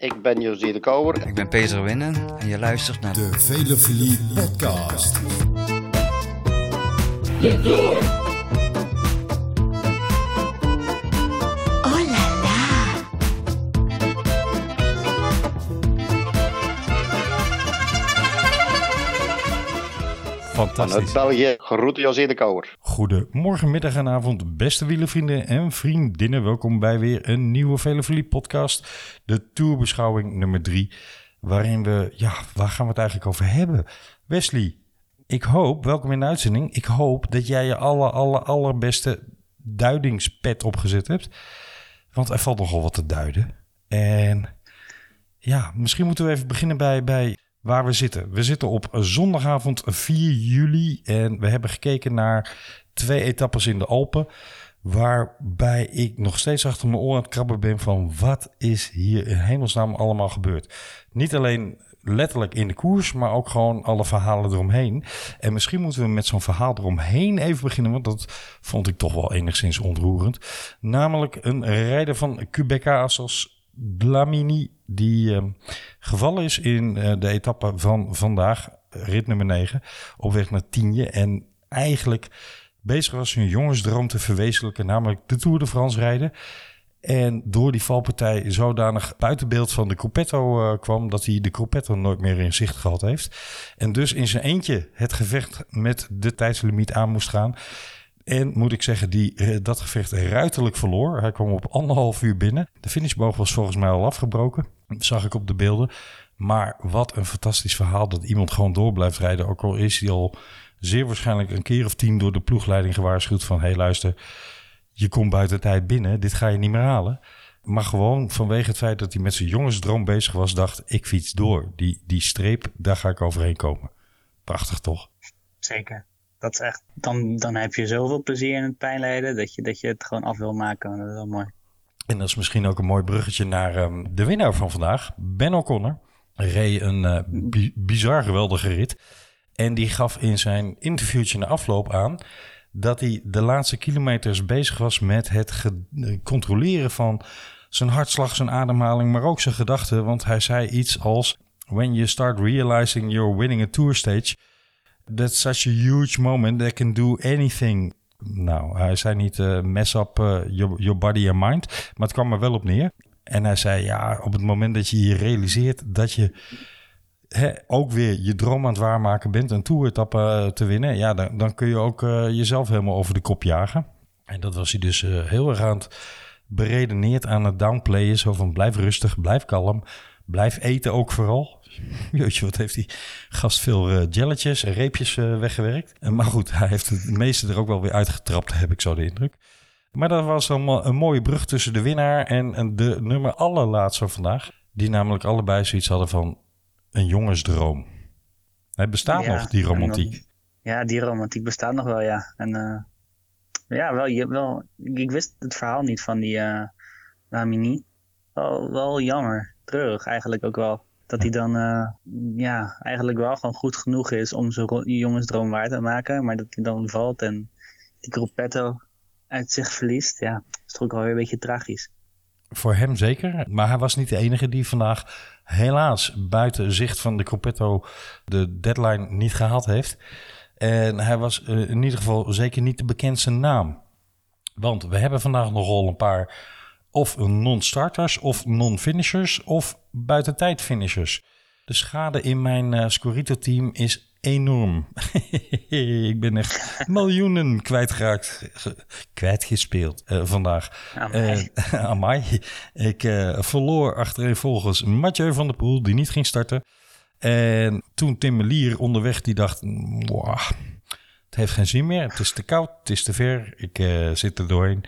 Ik ben José de Kouwer. Ik ben Peter Winnen en je luistert naar de Velofilie Podcast. Vanuit. België, groeten José de Kouwer. Goedemorgen, middag en avond, beste wielervrienden en vriendinnen. Welkom bij weer een nieuwe Velofilie podcast. De tourbeschouwing nummer drie. Waarin we, ja, waar gaan we het eigenlijk over hebben? Wesley, ik hoop, welkom in de uitzending. Ik hoop dat jij je aller, aller, allerbeste duidingspad opgezet hebt. Want er valt nogal wat te duiden. En ja, misschien moeten we even beginnen bij, bij waar we zitten. We zitten op zondagavond 4 juli en we hebben gekeken naar twee etappes in de Alpen. Waarbij ik nog steeds achter mijn oor aan het krabben ben van wat is hier in hemelsnaam allemaal gebeurd. Niet alleen letterlijk in de koers, maar ook gewoon alle verhalen eromheen. En misschien moeten we met zo'n verhaal eromheen even beginnen, want dat vond ik toch wel enigszins ontroerend. Namelijk een rijder van Quebeca Assos Dlamini, die eh, gevallen is in eh, de etappe van vandaag, rit nummer 9, op weg naar Tienje. En eigenlijk bezig was zijn jongensdroom te verwezenlijken, namelijk de Tour de France rijden. En door die valpartij zodanig buiten beeld van de Gruppetto eh, kwam... dat hij de Gruppetto nooit meer in zicht gehad heeft. En dus in zijn eentje het gevecht met de tijdslimiet aan moest gaan. En moet ik zeggen, die eh, dat gevecht ruiterlijk verloor. Hij kwam op anderhalf uur binnen. De finishboog was volgens mij al afgebroken. Zag ik op de beelden. Maar wat een fantastisch verhaal dat iemand gewoon door blijft rijden. Ook al is hij al zeer waarschijnlijk een keer of tien door de ploegleiding gewaarschuwd van... hé luister, je komt buiten tijd binnen, dit ga je niet meer halen. Maar gewoon vanwege het feit dat hij met zijn jongensdroom bezig was, dacht ik fiets door. Die, die streep, daar ga ik overheen komen. Prachtig toch? Zeker. Dat is echt, dan, dan heb je zoveel plezier in het pijnlijden dat je, dat je het gewoon af wil maken. Dat is wel mooi. En dat is misschien ook een mooi bruggetje naar um, de winnaar van vandaag, Ben O'Connor. Reed een uh, bi bizar geweldige rit. En die gaf in zijn interviewtje na afloop aan dat hij de laatste kilometers bezig was met het controleren van zijn hartslag, zijn ademhaling, maar ook zijn gedachten. Want hij zei iets als: When you start realizing you're winning a tour stage, that's such a huge moment that can do anything. Nou, hij zei niet uh, mess up uh, your, your body and mind, maar het kwam er wel op neer. En hij zei: Ja, op het moment dat je je realiseert dat je He, ook weer je droom aan het waarmaken bent, een toeretappe te winnen, ja, dan, dan kun je ook jezelf helemaal over de kop jagen. En dat was hij dus heel erg aan het beredeneerd aan het downplayen. Zo van blijf rustig, blijf kalm, blijf eten ook vooral. Jeetje, wat heeft die gast veel uh, jelletjes en reepjes weggewerkt. maar goed, hij heeft het meeste er ook wel weer uitgetrapt, heb ik zo de indruk. Maar dat was allemaal een mooie brug tussen de winnaar en de nummer allerlaatste vandaag. Die namelijk allebei zoiets hadden van een jongensdroom. Het bestaat ja, nog, die romantiek. Ja, die romantiek bestaat nog wel, ja. En uh, ja, wel, je, wel, ik wist het verhaal niet van die uh, Lamini. Wel, wel jammer, treurig eigenlijk ook wel. Dat hij dan uh, ja, eigenlijk wel gewoon goed genoeg is om zijn jongensdroom waar te maken. Maar dat hij dan valt en die gruppetto uit zich verliest. Ja, is toch ook wel weer een beetje tragisch. Voor hem zeker. Maar hij was niet de enige die vandaag helaas buiten zicht van de Gruppetto de deadline niet gehaald heeft. En hij was uh, in ieder geval zeker niet de bekendste naam. Want we hebben vandaag nogal een paar of non-starters of non-finishers of buitentijd finishers. De schade in mijn uh, Scorito-team is enorm. ik ben echt miljoenen kwijtgeraakt, kwijtgespeeld uh, vandaag. Amai. Uh, amai. Ik verloor achtereenvolgens Mathieu van der Poel, die niet ging starten. En toen Tim Melier onderweg, die dacht... Wow, het heeft geen zin meer, het is te koud, het is te ver, ik zit er doorheen.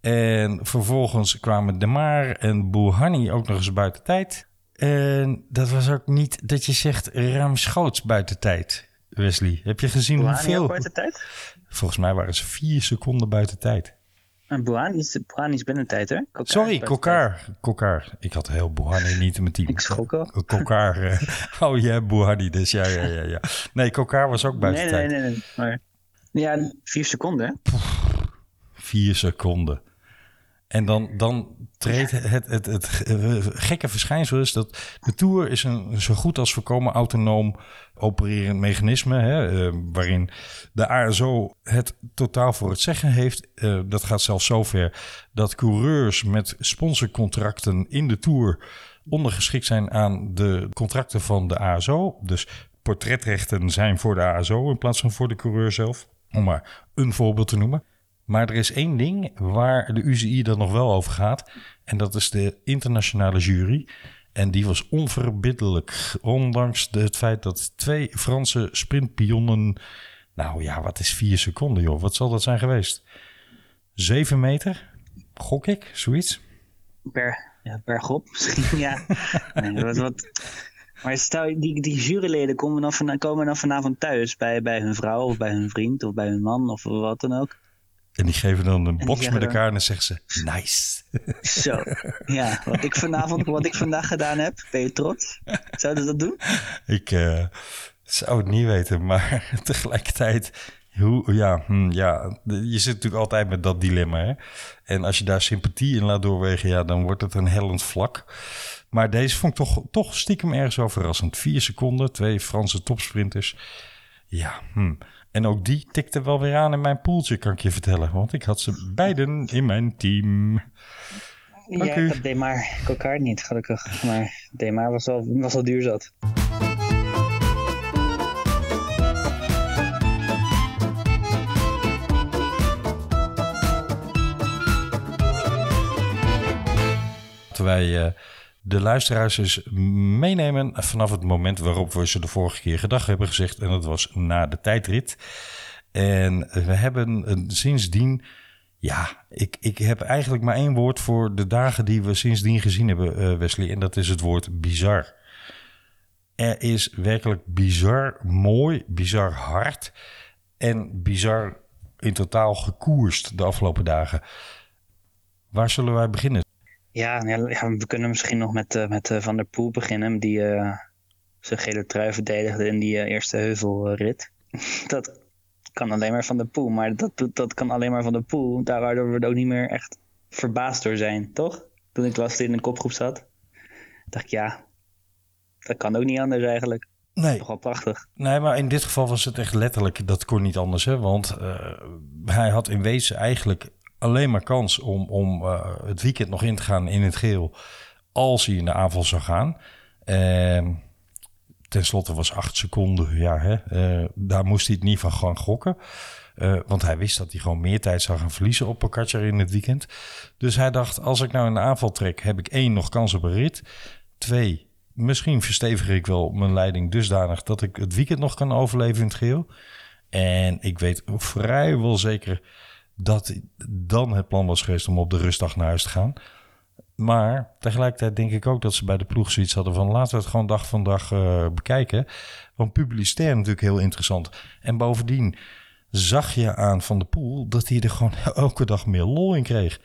En vervolgens kwamen De Maar en Bouhanni ook nog eens buiten tijd. En dat was ook niet dat je zegt ruimschoots buiten tijd, Wesley. Heb je gezien hoeveel? buiten tijd? Volgens mij waren ze vier seconden buiten tijd. En Bouhanni is, is binnen tijd, hè? Kokar Sorry, Kokar. Kokar. Ik had heel Bouhanni niet in mijn team. Ik schrok al. Kokar. uh, oh, jij hebt Bouhanni dus. Ja, ja, ja, ja. Nee, Kokar was ook buiten nee, tijd. Nee, nee, nee. Maar, ja, vier seconden, hè? Vier seconden. En dan, dan treedt het, het, het, het gekke verschijnsel is dat de Tour is een zo goed als voorkomen autonoom opererend mechanisme, hè, eh, waarin de ASO het totaal voor het zeggen heeft. Eh, dat gaat zelfs zover dat coureurs met sponsorcontracten in de Tour ondergeschikt zijn aan de contracten van de ASO. Dus portretrechten zijn voor de ASO in plaats van voor de coureur zelf. Om maar een voorbeeld te noemen. Maar er is één ding waar de UCI dan nog wel over gaat. En dat is de internationale jury. En die was onverbiddelijk. Ondanks het feit dat twee Franse sprintpionnen. Nou ja, wat is vier seconden, joh? Wat zal dat zijn geweest? Zeven meter? Gok ik, zoiets? Per, ja, per groep misschien, ja. wat, wat, maar stel, die, die juryleden komen dan, van, komen dan vanavond thuis bij, bij hun vrouw of bij hun vriend of bij hun man of wat dan ook. En die geven dan een box met elkaar en dan zeggen ze, nice. Zo, ja. Wat ik vanavond, wat ik vandaag gedaan heb, ben je trots? Zouden ze dat doen? Ik uh, zou het niet weten, maar tegelijkertijd... Hoe, ja, hm, ja, je zit natuurlijk altijd met dat dilemma. Hè? En als je daar sympathie in laat doorwegen, ja, dan wordt het een hellend vlak. Maar deze vond ik toch, toch stiekem ergens wel verrassend. Vier seconden, twee Franse topsprinters. Ja, hm. En ook die tikte wel weer aan in mijn poeltje, kan ik je vertellen. Want ik had ze beiden in mijn team. Dank ja, ik Demar Cocard niet, gelukkig. Maar Demar was al, was al duur zat. wij uh, de luisteraars dus meenemen vanaf het moment waarop we ze de vorige keer gedag hebben gezegd. En dat was na de tijdrit. En we hebben sindsdien, ja, ik, ik heb eigenlijk maar één woord voor de dagen die we sindsdien gezien hebben, eh, Wesley. En dat is het woord bizar. Er is werkelijk bizar mooi, bizar hard en bizar in totaal gekoerst de afgelopen dagen. Waar zullen wij beginnen? Ja, ja, we kunnen misschien nog met, uh, met uh, Van der Poel beginnen. Die uh, zijn gele trui verdedigde in die eerste heuvelrit. dat kan alleen maar Van der Poel. Maar dat, dat kan alleen maar Van der Poel. Daardoor we er ook niet meer echt verbaasd door zijn, toch? Toen ik las in de kopgroep zat. dacht ik, ja, dat kan ook niet anders eigenlijk. Nee. Toch wel prachtig. Nee, maar in dit geval was het echt letterlijk, dat kon niet anders. Hè? Want hij had in wezen eigenlijk alleen maar kans om, om uh, het weekend nog in te gaan in het geel. Als hij in de aanval zou gaan. Ten slotte was acht seconden. Ja, hè, uh, daar moest hij het niet van gaan gokken. Uh, want hij wist dat hij gewoon meer tijd zou gaan verliezen op Pogacar in het weekend. Dus hij dacht, als ik nou in de aanval trek, heb ik één, nog kans op een rit. Twee, misschien verstevig ik wel mijn leiding dusdanig dat ik het weekend nog kan overleven in het geel. En ik weet vrijwel zeker dat dan het plan was geweest om op de rustdag naar huis te gaan. Maar tegelijkertijd denk ik ook dat ze bij de ploeg zoiets hadden van laten we het gewoon dag van dag uh, bekijken. Want publicitair natuurlijk heel interessant. En bovendien zag je aan Van de Poel dat hij er gewoon elke dag meer lol in kreeg.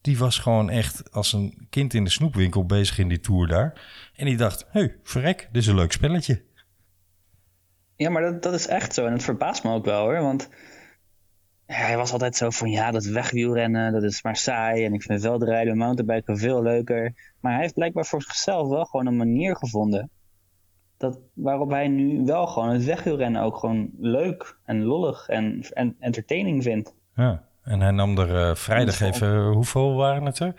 Die was gewoon echt als een kind in de snoepwinkel bezig in die tour daar. En die dacht, hé, hey, verrek, dit is een leuk spelletje. Ja, maar dat, dat is echt zo. En het verbaast me ook wel hoor. Want hij was altijd zo van ja, dat wegwielrennen, dat is maar saai. En ik vind veldrijden en mountainbiken veel leuker. Maar hij heeft blijkbaar voor zichzelf wel gewoon een manier gevonden. Dat, waarop hij nu wel gewoon het wegwielrennen ook gewoon leuk en lollig en, en entertaining vindt. Ja, en hij nam er uh, vrijdag even, hoeveel waren het er?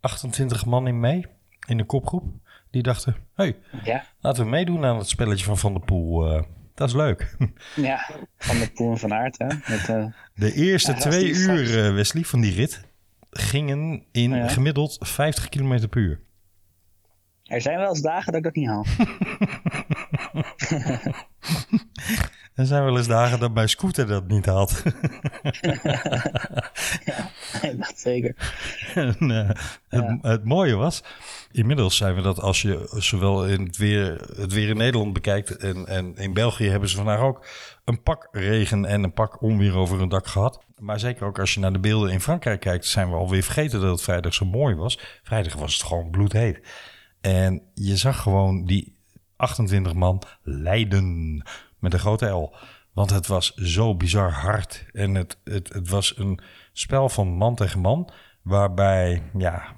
28 man in mee, in de kopgroep. Die dachten, hey, ja. laten we meedoen aan het spelletje van Van der Poel. Uh, dat is leuk. Ja, van de Poel van Aert. Hè? Met, uh, de eerste twee uur, uh, Wesley, van die rit gingen in ja. gemiddeld 50 km per uur. Er zijn wel eens dagen dat ik dat niet haal. er zijn wel eens dagen dat mijn scooter dat niet haalt. ja, dat zeker. En, uh, het, het mooie was, Inmiddels zijn we dat als je zowel in het weer, het weer in Nederland bekijkt en, en in België hebben ze vandaag ook een pak regen en een pak onweer over hun dak gehad. Maar zeker ook als je naar de beelden in Frankrijk kijkt, zijn we alweer vergeten dat het vrijdag zo mooi was. Vrijdag was het gewoon bloedheet. En je zag gewoon die 28 man lijden met een grote L. Want het was zo bizar hard. En het, het, het was een spel van man tegen man Waarbij ja,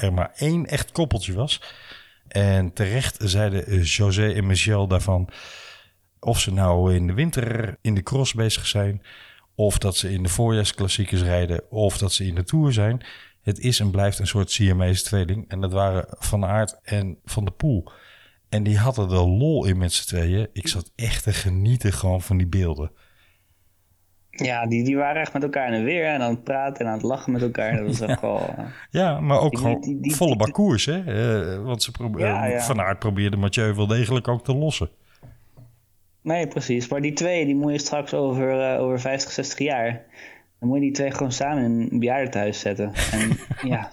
er maar één echt koppeltje was. En terecht zeiden José en Michel daarvan... of ze nou in de winter in de cross bezig zijn... of dat ze in de voorjaarsklassiekers rijden... of dat ze in de Tour zijn... Het is en blijft een soort Siamese tweeling. En dat waren Van Aert en Van der Poel. En die hadden er lol in met z'n tweeën. Ik zat echt te genieten gewoon van die beelden. Ja, die, die waren echt met elkaar in de weer en aan het praten en aan het lachen met elkaar. Dat was echt wel... Uh... Ja, maar ook gewoon volle bakkoers, hè? Uh, want ze probeerden ja, ja. Van Aert probeerde Mathieu wel degelijk ook te lossen. Nee, precies. Maar die twee, die moet je straks over, uh, over 50, 60 jaar... Dan moet je die twee gewoon samen in een bejaardentehuis zetten. En ja,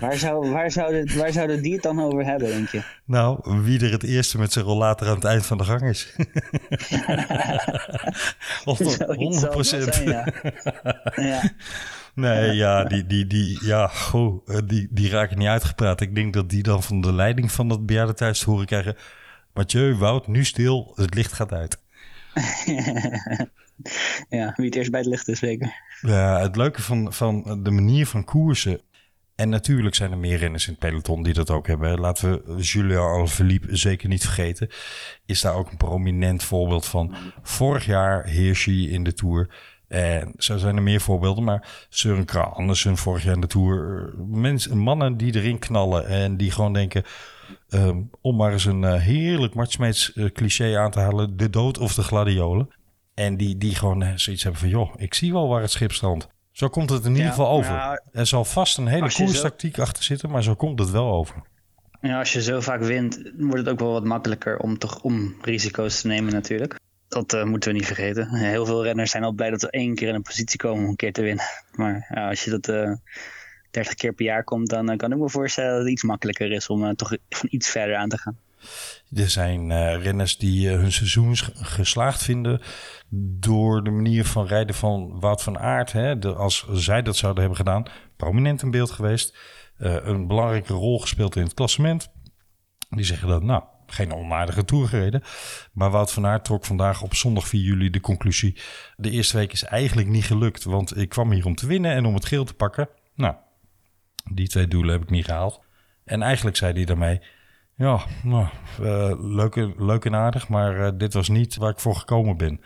waar, zou, waar, zouden, waar zouden die het dan over hebben, denk je? Nou, wie er het eerste met zijn rollator aan het eind van de gang is. of 100 procent. Ja. ja. Nee, ja, die, die, die, ja, goh, die, die raken niet uitgepraat. Ik denk dat die dan van de leiding van dat bejaardentehuis te horen krijgen... Mathieu, Wout, nu stil, het licht gaat uit. ja, wie het eerst bij het licht is, zeker. Ja, het leuke van, van de manier van koersen. En natuurlijk zijn er meer renners in het peloton die dat ook hebben. Laten we Julien Alaphilippe zeker niet vergeten. Is daar ook een prominent voorbeeld van. Vorig jaar Hirschi in de Tour. En zo zijn er meer voorbeelden. Maar Søren Kragh Andersen vorig jaar in de Tour. Mensen, mannen die erin knallen en die gewoon denken... Um, om maar eens een uh, heerlijk Martsmeets uh, cliché aan te halen. De dood of de gladiolen. En die, die gewoon uh, zoiets hebben van... joh, ik zie wel waar het schip strandt. Zo komt het in ieder geval over. Er zal vast een hele koerstactiek zo... achter zitten... maar zo komt het wel over. Ja, als je zo vaak wint... wordt het ook wel wat makkelijker om, toch, om risico's te nemen natuurlijk. Dat moeten we niet vergeten. Heel veel renners zijn al blij dat ze één keer in een positie komen om een keer te winnen. Maar ja, als je dat 30 keer per jaar komt, dan kan ik me voorstellen dat het iets makkelijker is om uh, toch van iets verder aan te gaan. Er zijn uh, renners die uh, hun seizoen geslaagd vinden door de manier van rijden van Wout van Aert. Hè, als zij dat zouden hebben gedaan, prominent in beeld geweest. een belangrijke rol gespeeld in het klassement. Die zeggen dat, nou, geen onaardige tour gereden. Maar Wout van Aert trok vandaag op zondag 4 juli de conclusie. De eerste week is eigenlijk niet gelukt, want ik kwam hier om te winnen en om het geel te pakken. Nou, die twee doelen heb ik niet gehaald. En eigenlijk zei hij daarmee: Ja, nou, uh, leuk, leuk en aardig, maar uh, dit was niet waar ik voor gekomen ben.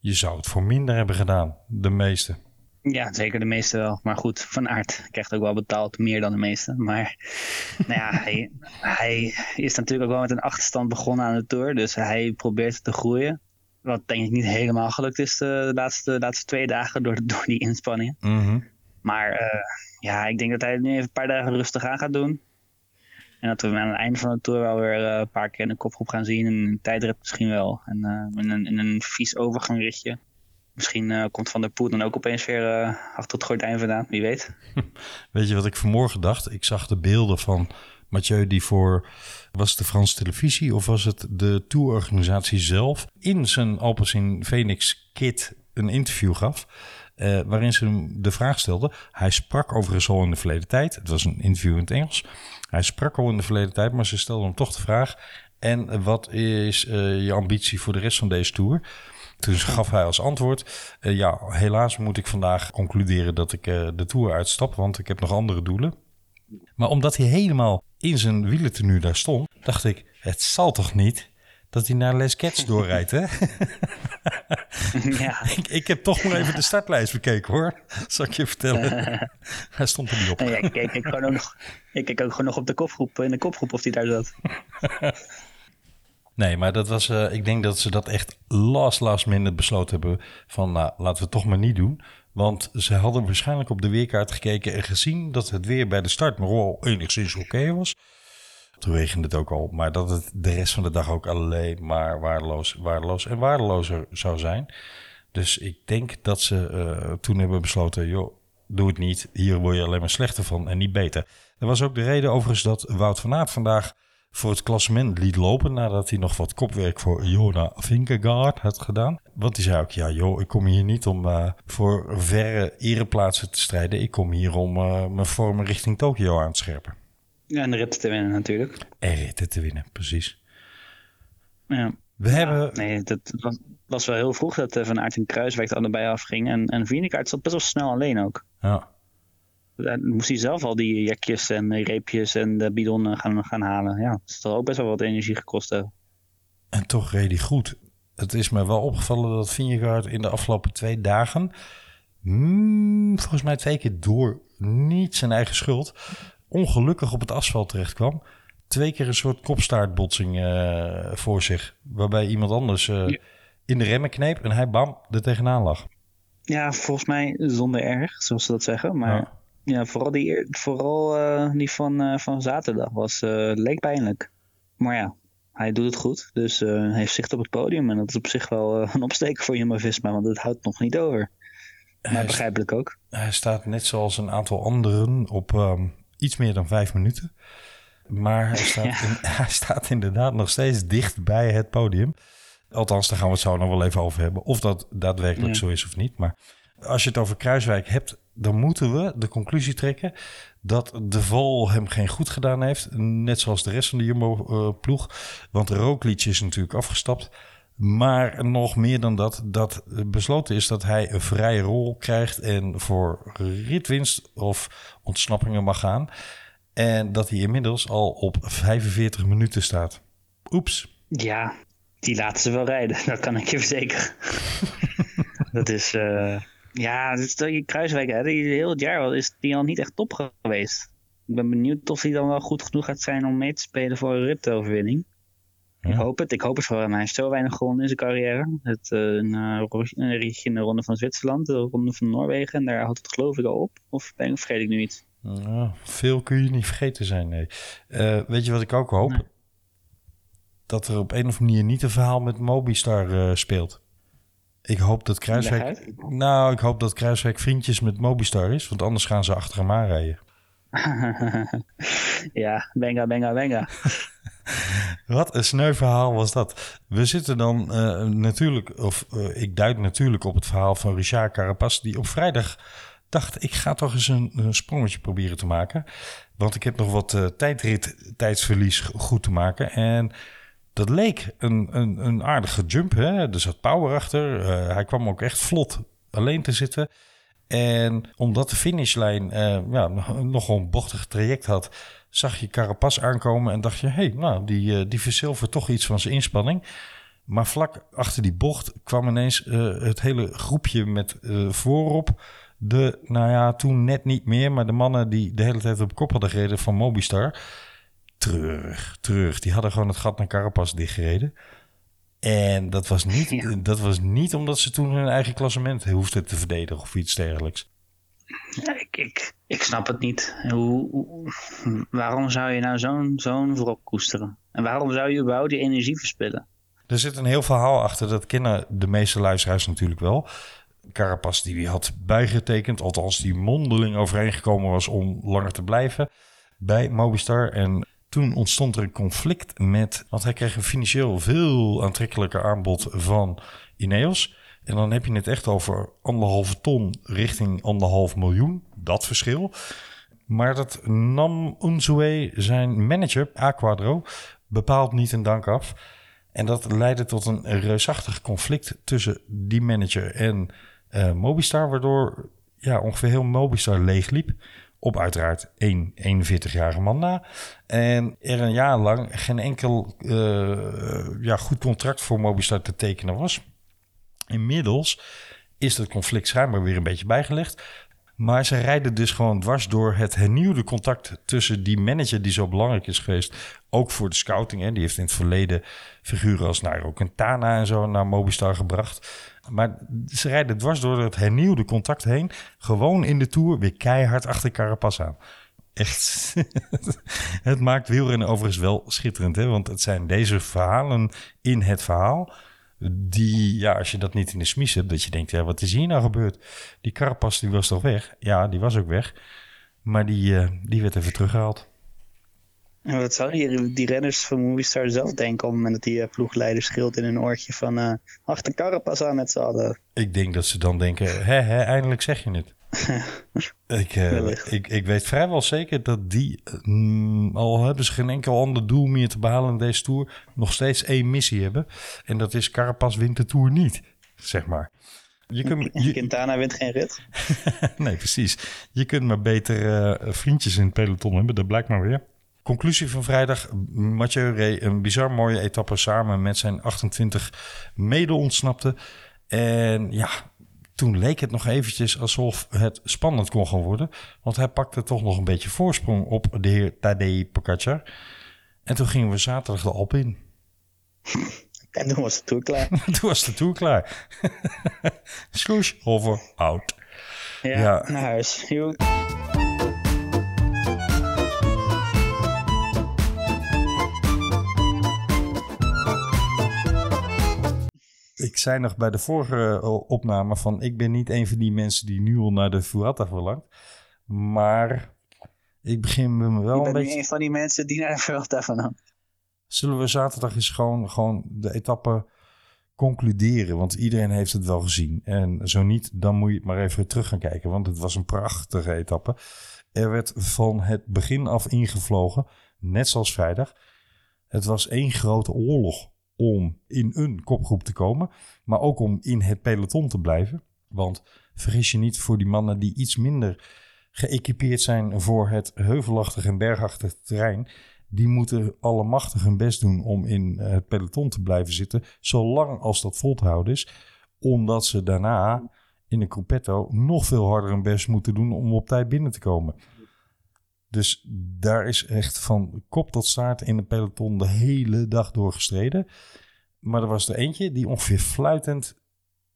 Je zou het voor minder hebben gedaan, de meeste. Ja, zeker de meeste wel. Maar goed, Van Aert krijgt ook wel betaald, meer dan de meeste. Maar nou ja, hij, hij is natuurlijk ook wel met een achterstand begonnen aan de Tour. Dus hij probeert te groeien. Wat denk ik niet helemaal gelukt is de laatste, laatste twee dagen door, door die inspanningen. Mm Maar uh, ja, ik denk dat hij nu even een paar dagen rustig aan gaat doen. En dat we aan het einde van de tour wel weer uh, een paar keer in de kopgroep gaan zien. En een tijdrit misschien wel. En uh, in, een, in een vies overgangritje. Misschien uh, komt Van der Poel dan ook opeens weer achter het gordijn vandaan. Wie weet. Weet je wat ik vanmorgen dacht? Ik zag de beelden van Mathieu die voor... Was het de Franse televisie of was het de tourorganisatie zelf... in zijn Alpecin Phoenix kit een interview gaf... Uh, waarin ze hem de vraag stelde. Hij sprak overigens al in de verleden tijd. Het was een interview in het Engels. Hij sprak al in de verleden tijd, maar ze stelde hem toch de vraag. En wat is uh, je ambitie voor de rest van deze tour? Toen gaf hij als antwoord: uh, Ja, helaas moet ik vandaag concluderen dat ik de tour uitstap, want ik heb nog andere doelen. Maar omdat hij helemaal in zijn wielertenu daar stond, dacht ik: Het zal toch niet dat hij naar Les Cats doorrijdt, hè? ja. ik, ik, heb toch nog even de startlijst bekeken, hoor. Zal ik je vertellen. hij stond er niet op. ja, ik keek, ook nog, ik keek ook gewoon nog op de kopgroep, in de kopgroep of hij daar zat. nee, maar dat was, uh, ik denk dat ze dat echt last, last minute besloten hebben van, nou, laten we het toch maar niet doen. Want ze hadden waarschijnlijk op de weerkaart gekeken en gezien dat het weer bij de start maar wel enigszins oké was. Toen regende het ook al. Maar dat het de rest van de dag ook alleen maar waardeloos, waardeloos en waardelozer zou zijn. Dus ik denk dat ze uh, toen hebben besloten, joh, doe het niet. Hier word je alleen maar slechter van en niet beter. Dat was ook de reden overigens dat Wout van Aert vandaag voor het klassement liet lopen... nadat hij nog wat kopwerk voor Jona Vinkegaard had gedaan. Want hij zei ook, ja joh, ik kom hier niet om uh, voor verre ereplaatsen te strijden. Ik kom hier om uh, mijn vormen richting Tokio aan te scherpen. Ja, en de rit te winnen natuurlijk. En ritten te winnen, precies. Ja. We hebben... Nee, dat was, was, wel heel vroeg dat uh, Van Aert en Kruiswijk er allebei afging. En, en Vingegaard zat best wel snel alleen ook. Ja. dan moest hij zelf al die jekjes en reepjes en de bidon gaan, gaan halen. Ja, dat zal ook best wel wat energie gekost hebben. En toch reed hij goed. Het is me wel opgevallen dat Vingegaard in de afgelopen twee dagen... Hmm, volgens mij twee keer door niet zijn eigen schuld... ongelukkig op het asfalt terecht kwam. Twee keer een soort kopstaartbotsing uh, voor zich. Waarbij iemand anders uh, in de remmen kneep en hij bam er tegenaan lag. Ja, volgens mij zonder erg, zoals ze dat zeggen. Maar ja, ja vooral die, vooral, uh, die van, van zaterdag was, leek pijnlijk. Maar ja, hij doet het goed. Dus hij heeft zicht op het podium. En dat is op zich wel een opsteker voor Jumbo-Visma, want het houdt nog niet over. Maar hij begrijpelijk ook. Hij staat net zoals een aantal anderen op um, iets meer dan vijf minuten. Maar hij staat, ja. in, hij staat inderdaad nog steeds dicht bij het podium. Althans, daar gaan we het zo nog wel even over hebben. Of dat daadwerkelijk ja. zo is of niet. Maar als je het over Kruiswijk hebt, dan moeten we de conclusie trekken dat de Vol hem geen goed gedaan heeft. Net zoals de rest van de Jumbo-ploeg. Want Roglic is natuurlijk afgestapt. Maar nog meer dan dat, dat besloten is dat hij een vrije rol krijgt en voor ritwinst of ontsnappingen mag gaan. En dat hij inmiddels al op 45 minuten staat. Oeps. Ja, die laten ze wel rijden. Dat kan ik je verzekeren. dat is... Uh, ja, dat is Kruiswijk, hè, heel het jaar is die al niet echt top geweest. Ik ben benieuwd of hij dan wel goed genoeg gaat zijn om mee te spelen voor een ritoverwinning. Ja. Ik hoop het. Ik hoop het voor hem. Hij heeft zo weinig gewonnen in zijn carrière. Het, uh, een, een, in de ronde van Zwitserland, de ronde van Noorwegen. En daar houdt het geloof ik al op. Of, ben, of vergeet ik nu iets? Nou, veel kun je niet vergeten zijn, nee. Uh, weet je wat ik ook hoop? Nee. Dat er op een of andere manier niet een verhaal met Mobistar uh, speelt. Ik hoop dat Kruiswijk... Nou, ik hoop dat Kruiswijk vriendjes met Mobistar is. Want anders gaan ze achter hem aanrijden. ja, benga, benga, benga. Wat een sneu verhaal was dat. We zitten dan uh, natuurlijk... Of uh, ik duid natuurlijk op het verhaal van Richard Carapaz... die op vrijdag dacht, ik ga toch eens een, sprongetje proberen te maken. Want ik heb nog wat uh, tijdrit, tijdsverlies goed te maken. En dat leek een, een, een aardige jump. Hè? Er zat power achter. Hij kwam ook echt vlot alleen te zitten. En omdat de finishlijn ja, nogal een bochtig traject had, zag je Carapaz aankomen en dacht je, hé, hey, nou, die, uh, die verzilvert toch iets van zijn inspanning. Maar vlak achter die bocht kwam ineens het hele groepje met voorop de, nou ja, toen net niet meer, maar de mannen die de hele tijd op kop hadden gereden van Mobistar. Treurig, treurig. Die hadden gewoon het gat naar Carapaz dichtgereden. En dat was, niet, ja. dat was niet omdat ze toen hun eigen klassement hoefden te verdedigen of iets dergelijks. Ik, ik, snap het niet. Hoe, waarom zou je nou zo'n zo'n voorop koesteren? En waarom zou je überhaupt die energie verspillen? Er zit een heel verhaal achter, dat kennen de meeste luisteraars natuurlijk wel. Carapas die had bijgetekend, althans die mondeling overeengekomen was om langer te blijven bij Mobistar. En toen ontstond er een conflict met, want hij kreeg een financieel veel aantrekkelijker aanbod van Ineos. En dan heb je het echt over anderhalve ton richting anderhalf miljoen, dat verschil. Maar dat nam Unzue, zijn manager, Aquadro, bepaald niet een dank af. En dat leidde tot een reusachtig conflict tussen die manager en uh, Mobistar, waardoor ja, ongeveer heel Mobistar leegliep. Op uiteraard één 41-jarige man na. En er een jaar lang geen enkel uh, ja, goed contract voor Mobistar te tekenen was. Inmiddels is dat conflict schijnbaar weer een beetje bijgelegd. Maar ze rijden dus gewoon dwars door het hernieuwde contact tussen die manager die zo belangrijk is geweest. Ook voor de scouting. Hè. Die heeft in het verleden figuren als Nairo Quintana en zo naar Mobistar gebracht. Maar ze rijden dwars door het hernieuwde contact heen. Gewoon in de Tour weer keihard achter Carapaz aan. Echt. het maakt wielrennen overigens wel schitterend. Hè? Want het zijn deze verhalen in het verhaal... die, ja, als je dat niet in de smies hebt... dat je denkt, ja, wat is hier nou gebeurd? Die Carapaz, die was toch weg? Ja, die was ook weg. Maar die, uh, die werd even teruggehaald. En wat zou die, die renners van Movistar zelf denken op het moment dat die uh, ploegleider scheelt in een oortje van uh, achter Carapaz aan met z'n allen? Ik denk dat ze dan denken, hè, hè eindelijk zeg je het. ik, uh, ik, ik weet vrijwel zeker dat die, mm, al hebben ze geen enkel ander doel meer te behalen in deze Tour, nog steeds één missie hebben. En dat is Carapaz wint de Tour niet, zeg maar. Je kunt, je, Quintana wint geen rit. nee, precies. Je kunt maar beter eh, vriendjes in het peloton hebben, dat blijkt maar weer. Conclusie van vrijdag. Mathieu reed een bizar mooie etappe samen met zijn 28 mede-ontsnapte. En ja, toen leek het nog eventjes alsof het spannend kon gaan worden. Want hij pakte toch nog een beetje voorsprong op de heer Tadej Pogacar. En toen gingen we zaterdag de Alp in. En toen was de tour klaar. toen was de tour klaar. Sloes over out. Ja, Ja. naar huis. Joe. Ik zei nog bij de vorige eh, opname van... ik ben niet een van die mensen die nu al naar de Vuelta verlangt. Maar ik begin me wel Ik een ben beetje... niet een van die mensen die naar de Vuelta van hangt. Zullen we zaterdag eens gewoon, gewoon de etappe concluderen? Want iedereen heeft het wel gezien. En zo niet, dan moet je het maar even terug gaan kijken. Want het was een prachtige etappe. Er werd van het begin af ingevlogen, net zoals vrijdag. Het was één grote oorlog om in een kopgroep te komen. Maar ook om in het peloton te blijven. Want vergis je niet voor die mannen die iets minder geëquipeerd zijn voor het heuvelachtige en bergachtige terrein die moeten allemachtig hun best doen om in het peloton te blijven zitten, zolang als dat vol te houden is. Omdat ze daarna in de Gruppetto nog veel harder hun best moeten doen om op tijd binnen te komen. Dus daar is echt van kop tot staart in de peloton de hele dag door gestreden. Maar er was er eentje die ongeveer fluitend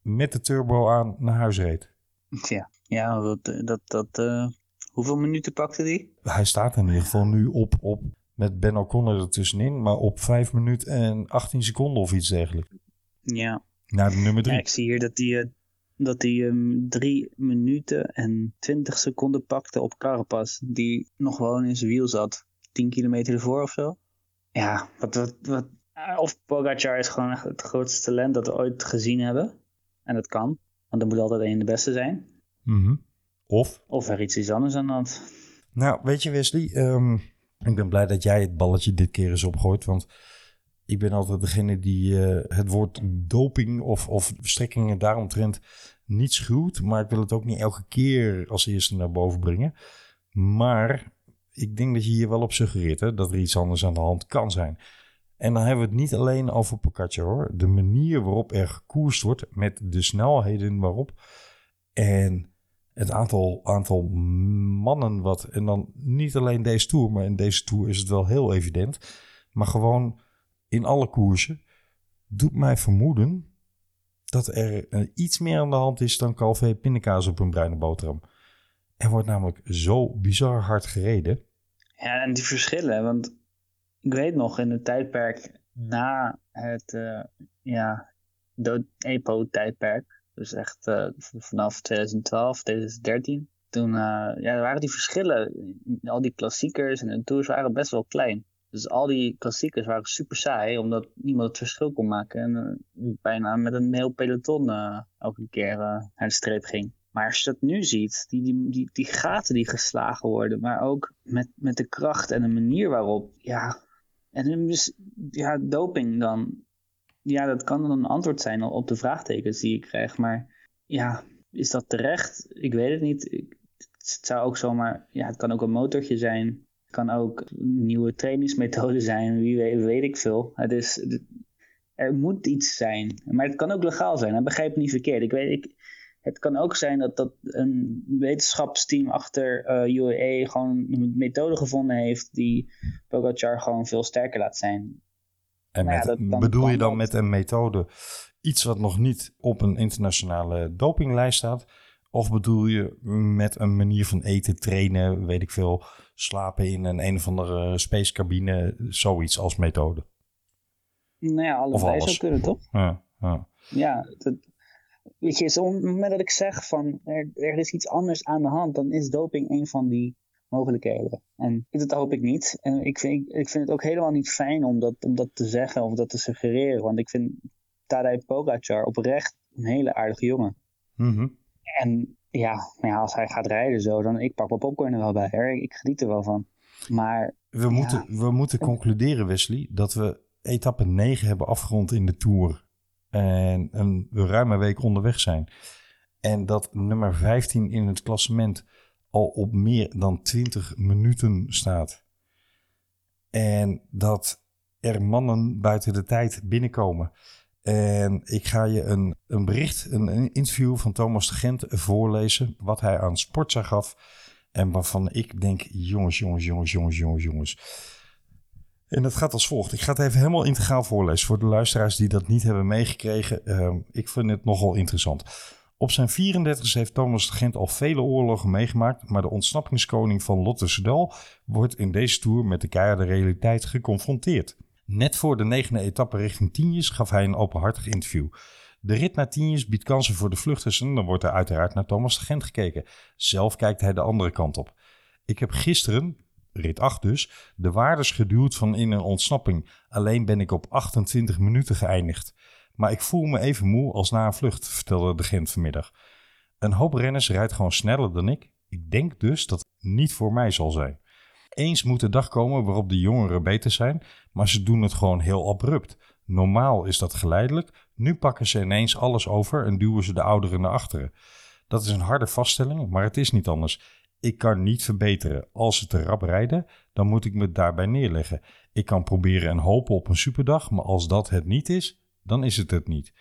met de turbo aan naar huis reed. Ja, ja dat, dat, dat, eh, hoeveel minuten pakte die? Hij staat in ieder geval nu op, op met Ben O'Connor ertussenin, maar op 5 minuten en 18 seconden of iets dergelijks. Ja, Naar de nummer ja 3. ik zie hier dat hij dat die, ehm, drie minuten en 20 seconden pakte op Carapaz. Die nog gewoon in zijn wiel zat. 10 kilometer ervoor of zo. Ja, wat, wat, wat, eh, of Pogacar is gewoon echt het grootste talent dat we ooit gezien hebben. En dat kan, want er moet altijd één de beste zijn. Mhm. Of, Of er iets is anders aan de hand. nou weet je Wesley, ehm, ik ben blij dat jij het balletje dit keer eens opgooit, want ik ben altijd degene die eh, het woord doping of, of daaromtrent niet schuwt, maar ik wil het ook niet elke keer als eerste naar boven brengen. Maar ik denk dat je hier wel op suggereert hè, dat er iets anders aan de hand kan zijn. En dan hebben we het niet alleen over Pogacar hoor. De manier waarop er gekoerst wordt met de snelheden waarop. En het aantal, aantal mannen wat. En dan niet alleen deze Tour, maar in deze Tour is het wel heel evident. Maar gewoon in alle koersen doet mij vermoeden dat er eh, iets meer aan de hand is dan Calvé pindakaas op een bruine boterham. Er wordt namelijk zo bizar hard gereden. Ja, en die verschillen, want ik weet nog in het tijdperk na het uh, ja, EPO-tijdperk, dus echt uh, vanaf 2012, 2013, toen ja, waren die verschillen, al die klassiekers en de tours waren best wel klein. Dus al die klassiekers waren super saai, omdat niemand het verschil kon maken. En uh, bijna met een heel peloton uh, elke keer naar de streep ging. Maar als je dat nu ziet, die, die, die, die gaten die geslagen worden, maar ook met, met de kracht en de manier waarop, ja. En dus, ja, doping dan, ja, dat kan dan een antwoord zijn op de vraagtekens die ik krijg. Maar ja, is dat terecht? Ik weet het niet. Ik, het zou ook zomaar, ja, het kan ook een motortje zijn. Het kan ook nieuwe trainingsmethode zijn, wie weet, weet ik veel. Het is, er moet iets zijn. Maar het kan ook legaal zijn, dat begrijp ik niet verkeerd. Ik weet, ik, het kan ook zijn dat, dat een wetenschapsteam achter uh, UAE gewoon een methode gevonden heeft die Pogacar gewoon veel sterker laat zijn. En met, ja, dat, bedoel je dan dat. met een methode iets wat nog niet op een internationale dopinglijst staat? Of bedoel je met een manier van eten, trainen, weet ik veel, slapen in een een of andere spacecabine, zoiets als methode? Nou ja, allebei zou kunnen, toch? Ja, ja. ja dat, weet je, op het moment dat ik zeg van er, er, is iets anders aan de hand, dan is doping een van die mogelijkheden. En dat hoop ik niet. En ik vind, ik vind het ook helemaal niet fijn om dat, om dat te zeggen of dat te suggereren. Want ik vind Tadej Pogacar oprecht een hele aardige jongen. Mm -hmm. En ja, nou ja, als hij gaat rijden zo, dan ik pak mijn popcorn er wel bij. Hè. Ik geniet er wel van. Maar we, ja. moeten, we moeten concluderen, Wesley, dat we etappe 9 hebben afgerond in de Tour. en een ruime week onderweg zijn. En dat nummer 15 in het klassement al op meer dan 20 minuten staat. En dat er mannen buiten de tijd binnenkomen. En ik ga je een, een bericht, een, interview van Thomas de Gent voorlezen. Wat hij aan Sportza gaf. En waarvan ik denk, jongens, jongens, jongens, jongens, jongens, jongens. En dat gaat als volgt. Ik ga het even helemaal integraal voorlezen voor de luisteraars die dat niet hebben meegekregen. Uh, ik vind het nogal interessant. Op zijn 34 heeft Thomas de Gent al vele oorlogen meegemaakt, maar de ontsnappingskoning van Lotte Sedal wordt in deze tour met de keiharde realiteit geconfronteerd. Net voor de negende etappe richting Tienjes gaf hij een openhartig interview. De rit naar Tienjes biedt kansen voor de vluchters en dan wordt er uiteraard naar Thomas de Gent gekeken. Zelf kijkt hij de andere kant op. Ik heb gisteren, rit 8 dus, de waardes geduwd van in een ontsnapping. Alleen ben ik op 28 minuten geëindigd. Maar ik voel me even moe als na een vlucht, vertelde de Gent vanmiddag. Een hoop renners rijdt gewoon sneller dan ik. Ik denk dus dat het niet voor mij zal zijn. Eens moet de dag komen waarop de jongeren beter zijn, maar ze doen het gewoon heel abrupt. Normaal is dat geleidelijk. Nu pakken ze ineens alles over en duwen ze de ouderen naar achteren. Dat is een harde vaststelling, maar het is niet anders. Ik kan niet verbeteren. Als ze te rap rijden, dan moet ik me daarbij neerleggen. Ik kan proberen en hopen op een superdag, maar als dat het niet is, dan is het het niet.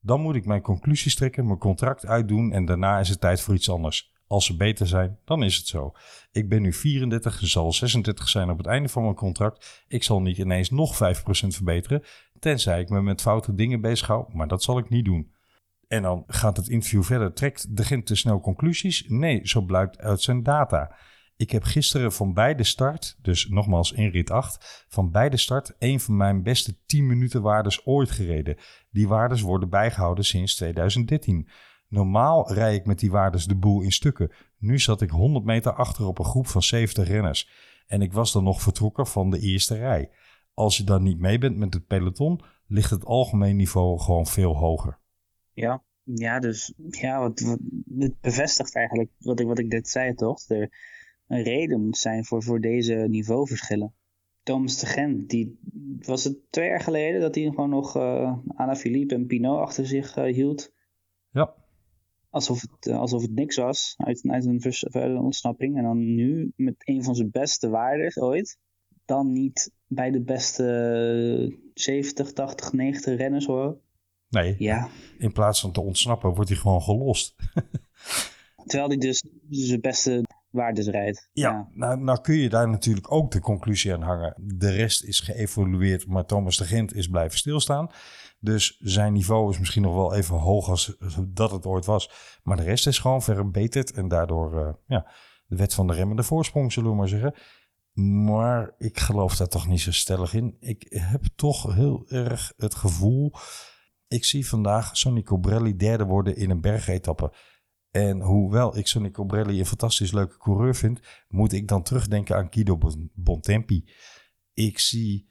Dan moet ik mijn conclusies trekken, mijn contract uitdoen en daarna is het tijd voor iets anders. Als ze beter zijn, dan is het zo. Ik ben nu 34, zal 36 zijn op het einde van mijn contract. Ik zal niet ineens nog 5% verbeteren, tenzij ik me met foute dingen bezighoud, maar dat zal ik niet doen. En dan gaat het interview verder. Trekt de Gent te snel conclusies? Nee, zo blijkt uit zijn data. Ik heb gisteren van beide start, dus nogmaals in rit 8, van beide start een van mijn beste 10 minuten waardes ooit gereden. Die waardes worden bijgehouden sinds 2013. Normaal rij ik met die waardes de boel in stukken. Nu zat ik 100 meter achter op een groep van 70 renners. En ik was dan nog vertrokken van de eerste rij. Als je dan niet mee bent met het peloton, ligt het algemeen niveau gewoon veel hoger. Ja, ja dus ja, wat, wat, het bevestigt eigenlijk wat ik, wat ik net zei, toch? Er een reden moet zijn voor, voor deze niveauverschillen. Thomas de Gent, die was het twee jaar geleden dat hij gewoon nog uh, Anna Philippe en Pinot achter zich uh, hield. Ja alsof het, eh, alsof het niks was uit, uit een ontsnapping. En dan nu met een van zijn beste waarden ooit. Dan niet bij de beste 70, 80, 90 renners hoor. Nee, ja. in plaats van te ontsnappen wordt hij gewoon gelost. Terwijl hij dus zijn beste waardes rijdt. Ja, ja, Nou, nou kun je daar natuurlijk ook de conclusie aan hangen. De rest is geëvolueerd, maar Thomas de Gent is blijven stilstaan. Dus zijn niveau is misschien nog wel even hoog als dat het ooit was. Maar de rest is gewoon verbeterd. En daardoor uh, ja, de wet van de remmende voorsprong, zullen we maar zeggen. Maar ik geloof daar toch niet zo stellig in. Ik heb toch heel erg het gevoel. Ik zie vandaag Sonny Cobrelli derde worden in een bergetappe. En hoewel ik Sonny Cobrelli een fantastisch leuke coureur vind, moet ik dan terugdenken aan Guido Bontempi. Ik zie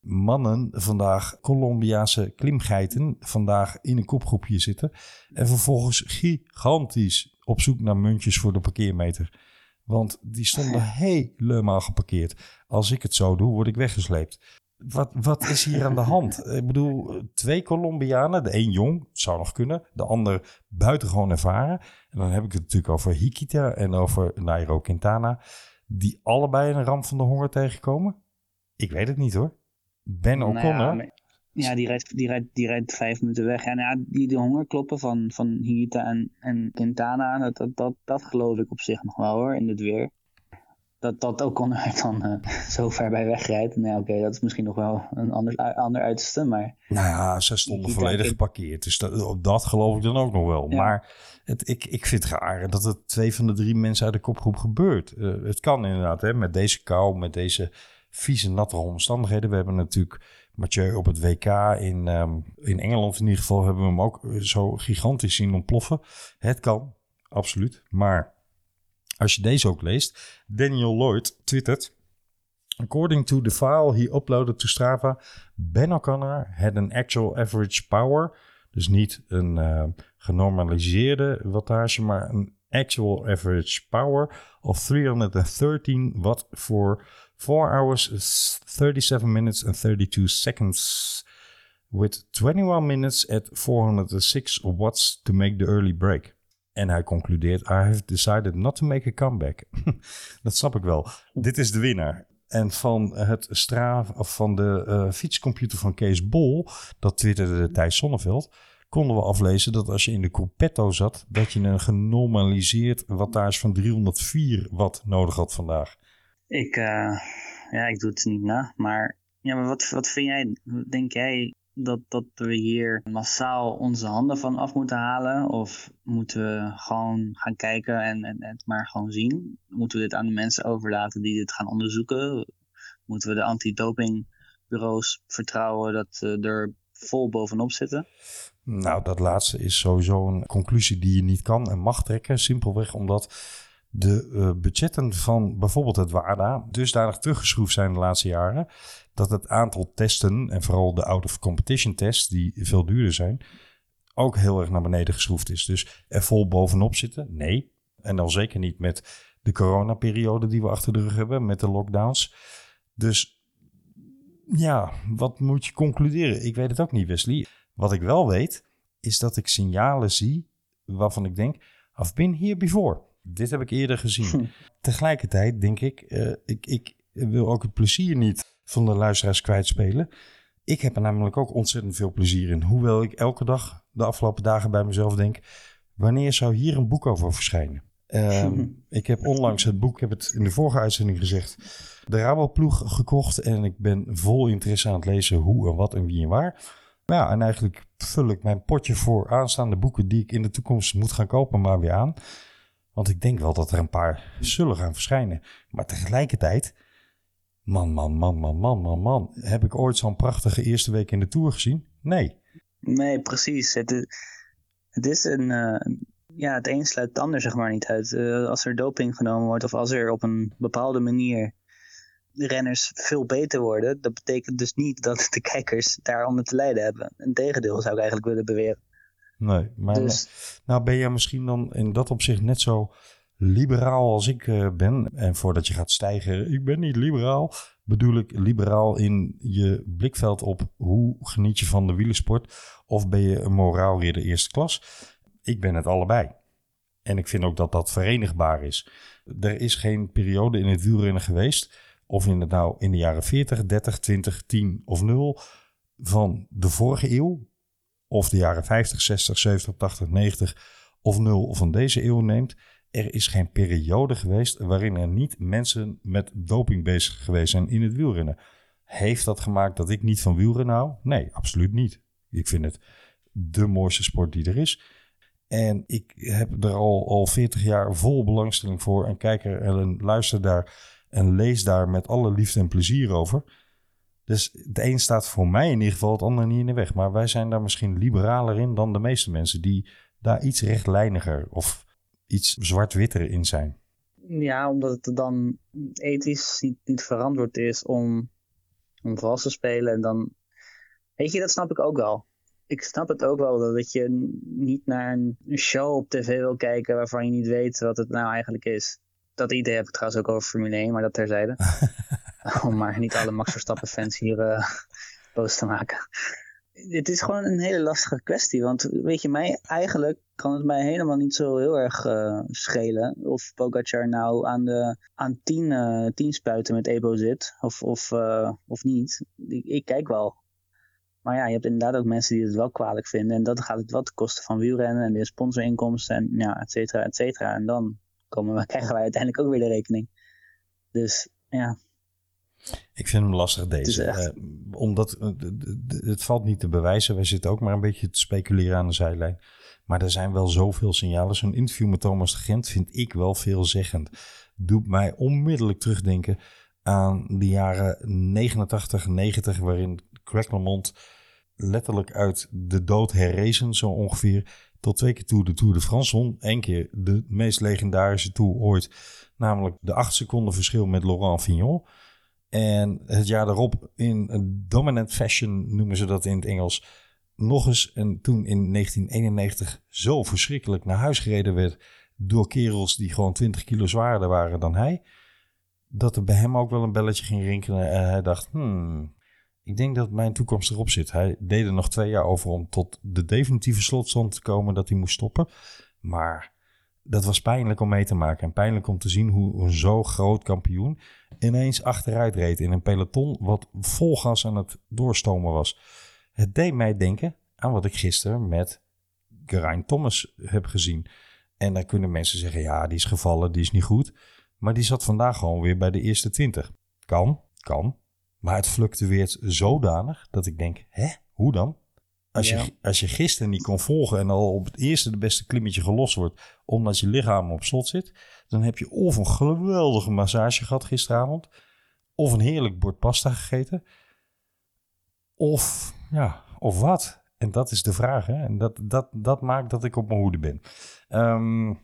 mannen vandaag, Colombiaanse klimgeiten, vandaag in een kopgroepje zitten. En vervolgens gigantisch op zoek naar muntjes voor de parkeermeter. Want die stonden helemaal geparkeerd. Als ik het zo doe, word ik weggesleept. Wat, wat is hier aan de hand? Ik bedoel, twee Colombianen, de een jong, zou nog kunnen, de ander buitengewoon ervaren. En dan heb ik het natuurlijk over Hikita en over Nairo Quintana, die allebei een ramp van de honger tegenkomen. Ik weet het niet hoor. Ben nou O'Connor. ja, die rijdt, die, rijdt, die rijdt vijf minuten weg. En ja, die, die hongerkloppen van, van Higita en, en Quintana, dat, dat, dat, dat geloof ik op zich nog wel hoor, in het weer. Dat, dat O'Connor dan uh, zo ver bij wegrijdt. Nee, oké, dat is misschien nog wel een ander, ander uiterste, maar... Nou ja, ze stonden volledig geparkeerd. Dus dat, dat geloof ik dan ook nog wel. Maar het, ik, ik vind het raar dat het twee van de drie mensen uit de kopgroep gebeurt. Uh, het kan inderdaad, hè, met deze kou, met deze vieze, natte omstandigheden. We hebben natuurlijk Mathieu op het WK in, um, in Engeland in ieder geval hebben we hem ook zo gigantisch zien ontploffen. Het kan, absoluut. Maar als je deze ook leest, Daniel Lloyd twittert... According to the file he uploaded to Strava, Ben O'Connor had an actual average power. Dus niet een uh, genormaliseerde wattage, maar een actual average power of 313 watt voor 4 hours, 37 minutes and 32 seconds. with 21 minutes at 406 watts to make the early break. En hij concludeert, I have decided not to make a comeback. dat snap ik wel. Dit is de winnaar. En van het Strava, of van de uh, fietscomputer van Kees Bol, dat twitterde Thijs Sonneveld, konden we aflezen dat als je in de Corpetto zat, dat je een genormaliseerd wattage van 304 watt nodig had vandaag. Ik, uh, ja, ik doe het niet na, maar, ja, maar wat, wat vind jij, denk jij dat, dat we hier massaal onze handen van af moeten halen? Of moeten we gewoon gaan kijken en, en, het maar gewoon zien? Moeten we dit aan de mensen overlaten die dit gaan onderzoeken? Moeten we de antidopingbureaus vertrouwen dat ze er vol bovenop zitten? Nou, dat laatste is sowieso een conclusie die je niet kan en mag trekken. Simpelweg omdat de uh, budgetten van bijvoorbeeld het WADA dusdanig teruggeschroefd zijn de laatste jaren. Dat het aantal testen, en vooral de out-of-competition tests, die veel duurder zijn, ook heel erg naar beneden geschroefd is. Dus er vol bovenop zitten? Nee. En dan zeker niet met de coronaperiode die we achter de rug hebben, met de lockdowns. Dus ja, wat moet je concluderen? Ik weet het ook niet, Wesley. Wat ik wel weet, is dat ik signalen zie waarvan ik denk, I've been here before. Dit heb ik eerder gezien. Hm. Tegelijkertijd denk ik, uh, ik, ik wil ook het plezier niet van de luisteraars kwijtspelen. Ik heb er namelijk ook ontzettend veel plezier in. Hoewel ik elke dag de afgelopen dagen bij mezelf denk: wanneer zou hier een boek over verschijnen? Um, ik heb onlangs het boek, ik heb het in de vorige uitzending gezegd, de Raboploeg gekocht. En ik ben vol interesse aan het lezen hoe en wat en wie en waar. Ja, en eigenlijk vul ik mijn potje voor aanstaande boeken die ik in de toekomst moet gaan kopen, maar weer aan. Want ik denk wel dat er een paar zullen gaan verschijnen. Maar tegelijkertijd, man, man, man, man, man, man, man. Heb ik ooit zo'n prachtige eerste week in de Tour gezien? Nee. Nee, precies. Het is, een... Uh, ja, het een sluit het ander zeg maar niet uit. Uh, als er doping genomen wordt of als er op een bepaalde manier renners veel beter worden, dat betekent dus niet dat de kijkers daaronder te lijden hebben. Integendeel zou ik eigenlijk willen beweren. Nee, maar dus... nou ben je misschien dan in dat opzicht net zo liberaal als ik uh, ben. En voordat je gaat stijgen, ik ben niet liberaal, bedoel ik liberaal in je blikveld op hoe geniet je van de wielersport of ben je een moraalridder eerste klas. Ik ben het allebei. En ik vind ook dat dat verenigbaar is. Er is geen periode in het wielrennen geweest, of in het nou in de jaren 40, 30, 20, 10 of 0 van de vorige eeuw, of de jaren 50, 60, 70, 80, 90 of 0 van deze eeuw neemt, er is geen periode geweest waarin er niet mensen met doping bezig geweest zijn in het wielrennen. Heeft dat gemaakt dat ik niet van wielrennen hou? Nee, absoluut niet. Ik vind het de mooiste sport die er is. En ik heb er al, al 40 jaar vol belangstelling voor en kijk er en luister daar en lees daar met alle liefde en plezier over. Dus de een staat voor mij in ieder geval, het ander niet in de weg. Maar wij zijn daar misschien liberaler in dan de meeste mensen die daar iets rechtlijniger of iets zwart-witter in zijn. Ja, omdat het dan ethisch niet, niet verantwoord is om, om vals te spelen. En dan, weet je, dat snap ik ook wel. Ik snap het ook wel dat je niet naar een show op tv wil kijken waarvan je niet weet wat het nou eigenlijk is. Dat idee heb ik trouwens ook over Formule 1, maar dat terzijde. Om maar niet alle Max Verstappen fans hier uh, boos te maken. Het is gewoon een hele lastige kwestie. Want weet je, mij, eigenlijk kan het mij helemaal niet zo heel erg uh, schelen. Of Pogacar nou aan, de, aan tien, uh, tien spuiten met Ebo zit. Of, of, of niet. Ik, kijk wel. Maar ja, je hebt inderdaad ook mensen die het wel kwalijk vinden. En dat gaat het wel ten koste van wielrennen en de sponsorinkomsten en ja, et cetera, et cetera. En dan komen we, krijgen wij uiteindelijk ook weer de rekening. Dus ja, ik vind hem lastig deze. Uh, omdat uh, het valt niet te bewijzen. Wij zitten ook maar een beetje te speculeren aan de zijlijn. Maar er zijn wel zoveel signalen. Zo'n interview met Thomas de Gent vind ik wel veelzeggend. Doet mij onmiddellijk terugdenken aan de jaren 89, 90, waarin Craig Lamont letterlijk uit de dood herrezen, zo ongeveer. Tot twee keer toe de Tour de France won. Eén keer de meest legendarische Tour ooit. Namelijk de acht seconden verschil met Laurent Fignon. En het jaar daarop in een dominant fashion noemen ze dat in het Engels. Nog eens en toen in 1991 zo verschrikkelijk naar huis gereden werd door kerels die gewoon 20 kilo zwaarder waren dan hij. Dat er bij hem ook wel een belletje ging rinkelen en hij dacht, hmm, Ik denk dat mijn toekomst erop zit. Hij deed er nog twee jaar over om tot de definitieve slotstand te komen dat hij moest stoppen. Maar dat was pijnlijk om mee te maken. En pijnlijk om te zien hoe een zo groot kampioen ineens achteruit reed in een peloton wat vol gas aan het doorstomen was. Het deed mij denken aan wat ik gisteren met Geraint Thomas heb gezien. En dan kunnen mensen zeggen, ja, die is gevallen, die is niet goed. Maar die zat vandaag gewoon weer bij de eerste 20. Kan, kan. Maar het fluctueert zodanig dat ik denk, hè, hoe dan? Als, je, als je gisteren niet kon volgen en al op het eerste de beste klimmetje gelost wordt, omdat je lichaam op slot zit, dan heb je of een geweldige massage gehad gisteravond, of een heerlijk bord pasta gegeten, of ja, of wat. En dat is de vraag. Hè? En dat, dat, dat maakt dat ik op mijn hoede ben. Ehm,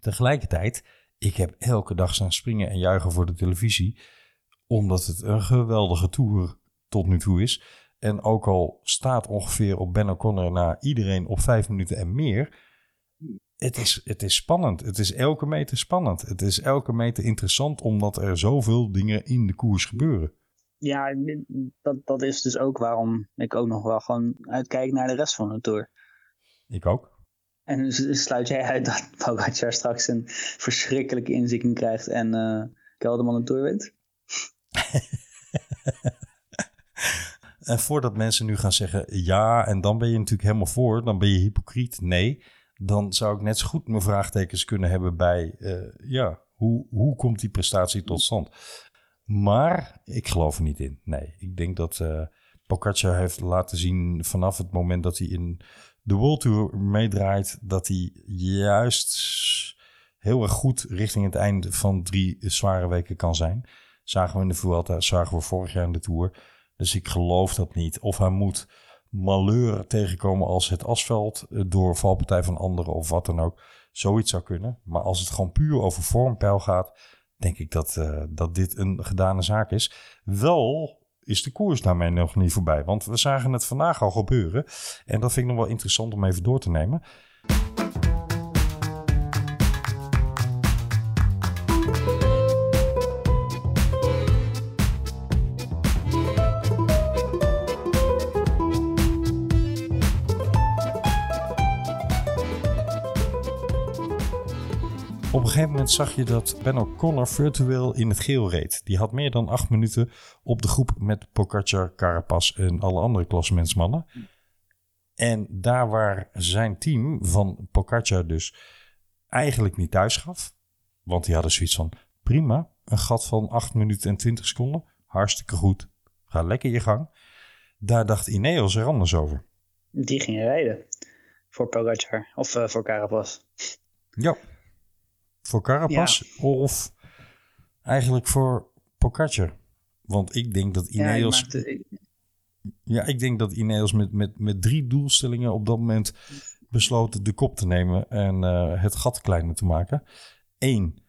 tegelijkertijd, ik heb elke dag staan springen en juichen voor de televisie. Omdat het een geweldige tour tot nu toe is. En ook al staat ongeveer op Ben O'Connor na iedereen op vijf minuten en meer. Het is, het is spannend. Het is elke meter spannend. Het is elke meter interessant omdat er zoveel dingen in de koers gebeuren ja, dat, dat is dus ook waarom ik ook nog wel gewoon uitkijk naar de rest van de Tour. Ik ook. En sluit jij uit dat Pogacar straks een verschrikkelijke inzikking krijgt en uh, Kelderman een Tour wint? en voordat mensen nu gaan zeggen ja, en dan ben je natuurlijk helemaal voor, dan ben je hypocriet. Nee, dan zou ik net zo goed mijn vraagtekens kunnen hebben bij, uh, ja, hoe, hoe komt die prestatie tot stand? Maar ik geloof er niet in. Nee, ik denk dat uh, heeft laten zien vanaf het moment dat hij in de World Tour meedraait, dat hij juist heel erg goed richting het einde van drie zware weken kan zijn. Zagen we in de Vuelta, zagen we vorig jaar in de Tour. Dus ik geloof dat niet. Of hij moet malheur tegenkomen als het asfalt eh, door valpartij van anderen of wat dan ook. Zoiets zou kunnen. Maar als het gewoon puur over vormpeil gaat, denk ik dat, uh, dat dit een gedane zaak is. Wel is de koers daarmee nog niet voorbij. Want we zagen het vandaag al gebeuren. En dat vind ik nog wel interessant om even door te nemen. Gegeven moment zag je dat Ben O'Connor virtueel in het geel reed. Die had meer dan acht minuten op de groep met Pogacar, Carapaz en alle andere klassementsmannen. En daar waar zijn team van Pogacar dus eigenlijk niet thuis gaf. Want die hadden zoiets van, prima, een gat van 8 minuten en 20 seconden. Hartstikke goed, ga lekker je gang. Daar dacht Ineos er anders over. Die gingen rijden voor Pogacar of uh, voor Carapaz. Ja, voor Carapaz of eigenlijk voor Pogacar? Want ik denk dat Ineos... Ja, ja, ik denk dat Ineos met, met, met drie doelstellingen op dat moment besloten de kop te nemen en uh, het gat kleiner te maken. Eén,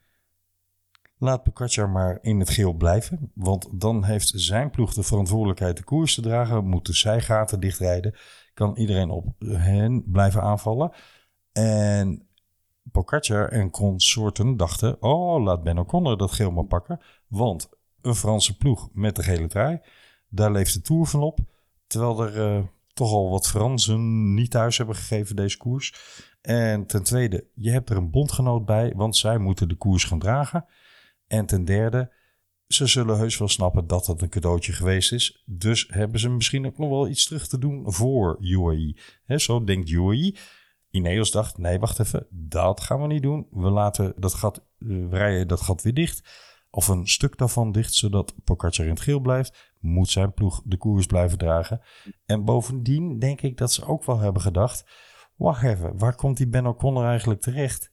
laat Pogacar maar in het geel blijven. Want dan heeft zijn ploeg de verantwoordelijkheid de koers te dragen. Moeten zij gaten dichtrijden. Kan iedereen op hen blijven aanvallen. En Pogacar en consorten dachten... oh, laat Ben O'Connor dat geel maar pakken. Want een Franse ploeg met de gele trui... daar leeft de Tour van op. Terwijl er uh, toch al wat Fransen niet thuis hebben gegeven deze koers. En ten tweede, je hebt er een bondgenoot bij... want zij moeten de koers gaan dragen. En ten derde... Ze zullen heus wel snappen dat dat een cadeautje geweest is. Dus hebben ze misschien ook nog wel iets terug te doen voor UAE. zo denkt UAE. Ineos dacht, nee, wacht even, dat gaan we niet doen. We laten dat gat, we rijden dat gat weer dicht. Of een stuk daarvan dicht, zodat Pogacar in het geel blijft. Moet zijn ploeg de koers blijven dragen. En bovendien denk ik dat ze ook wel hebben gedacht... wacht even, waar komt die Ben O'Connor eigenlijk terecht?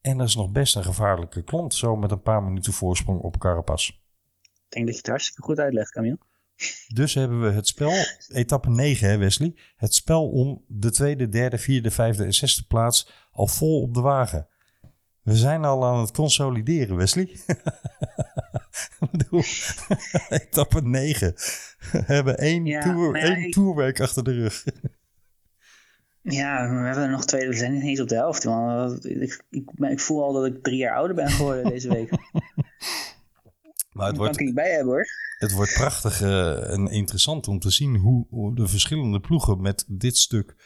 En dat is nog best een gevaarlijke klant, zo met een paar minuten voorsprong op Carapaz. Ik denk dat je het hartstikke goed uitlegt, Camille. Dus hebben we het spel, etappe 9 hè Wesley, het spel om de tweede, derde, vierde, vijfde en zesde plaats al vol op de wagen. We zijn al aan het consolideren, Wesley. Ik bedoel, etappe 9. We hebben één, ja, tour, één ik... tourweek achter de rug. Ja, we hebben er nog twee. We zijn niet eens op de helft. Man. Ik, ik, ik voel al dat ik drie jaar ouder ben geworden deze week. Maar het kan wordt, ik er niet bij hebben hoor. Het wordt prachtig eh, en interessant om te zien hoe, de verschillende ploegen met dit stuk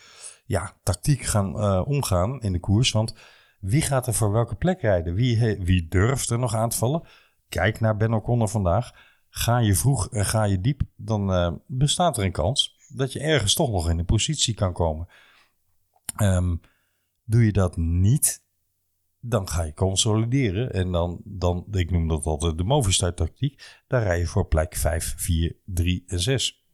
ja, tactiek gaan eh, omgaan in de koers. Want wie gaat er voor welke plek rijden? Wie, wie durft er nog aan te vallen? Kijk naar Ben O'Connor vandaag. Ga je vroeg en ga je diep, dan eh, bestaat er een kans dat je ergens toch nog in een positie kan komen. Ehm, doe je dat niet, dan ga je consolideren. En dan, dan ik noem dat altijd de Movistar-tactiek. Dan rij je voor plek 5, 4, 3 en 6.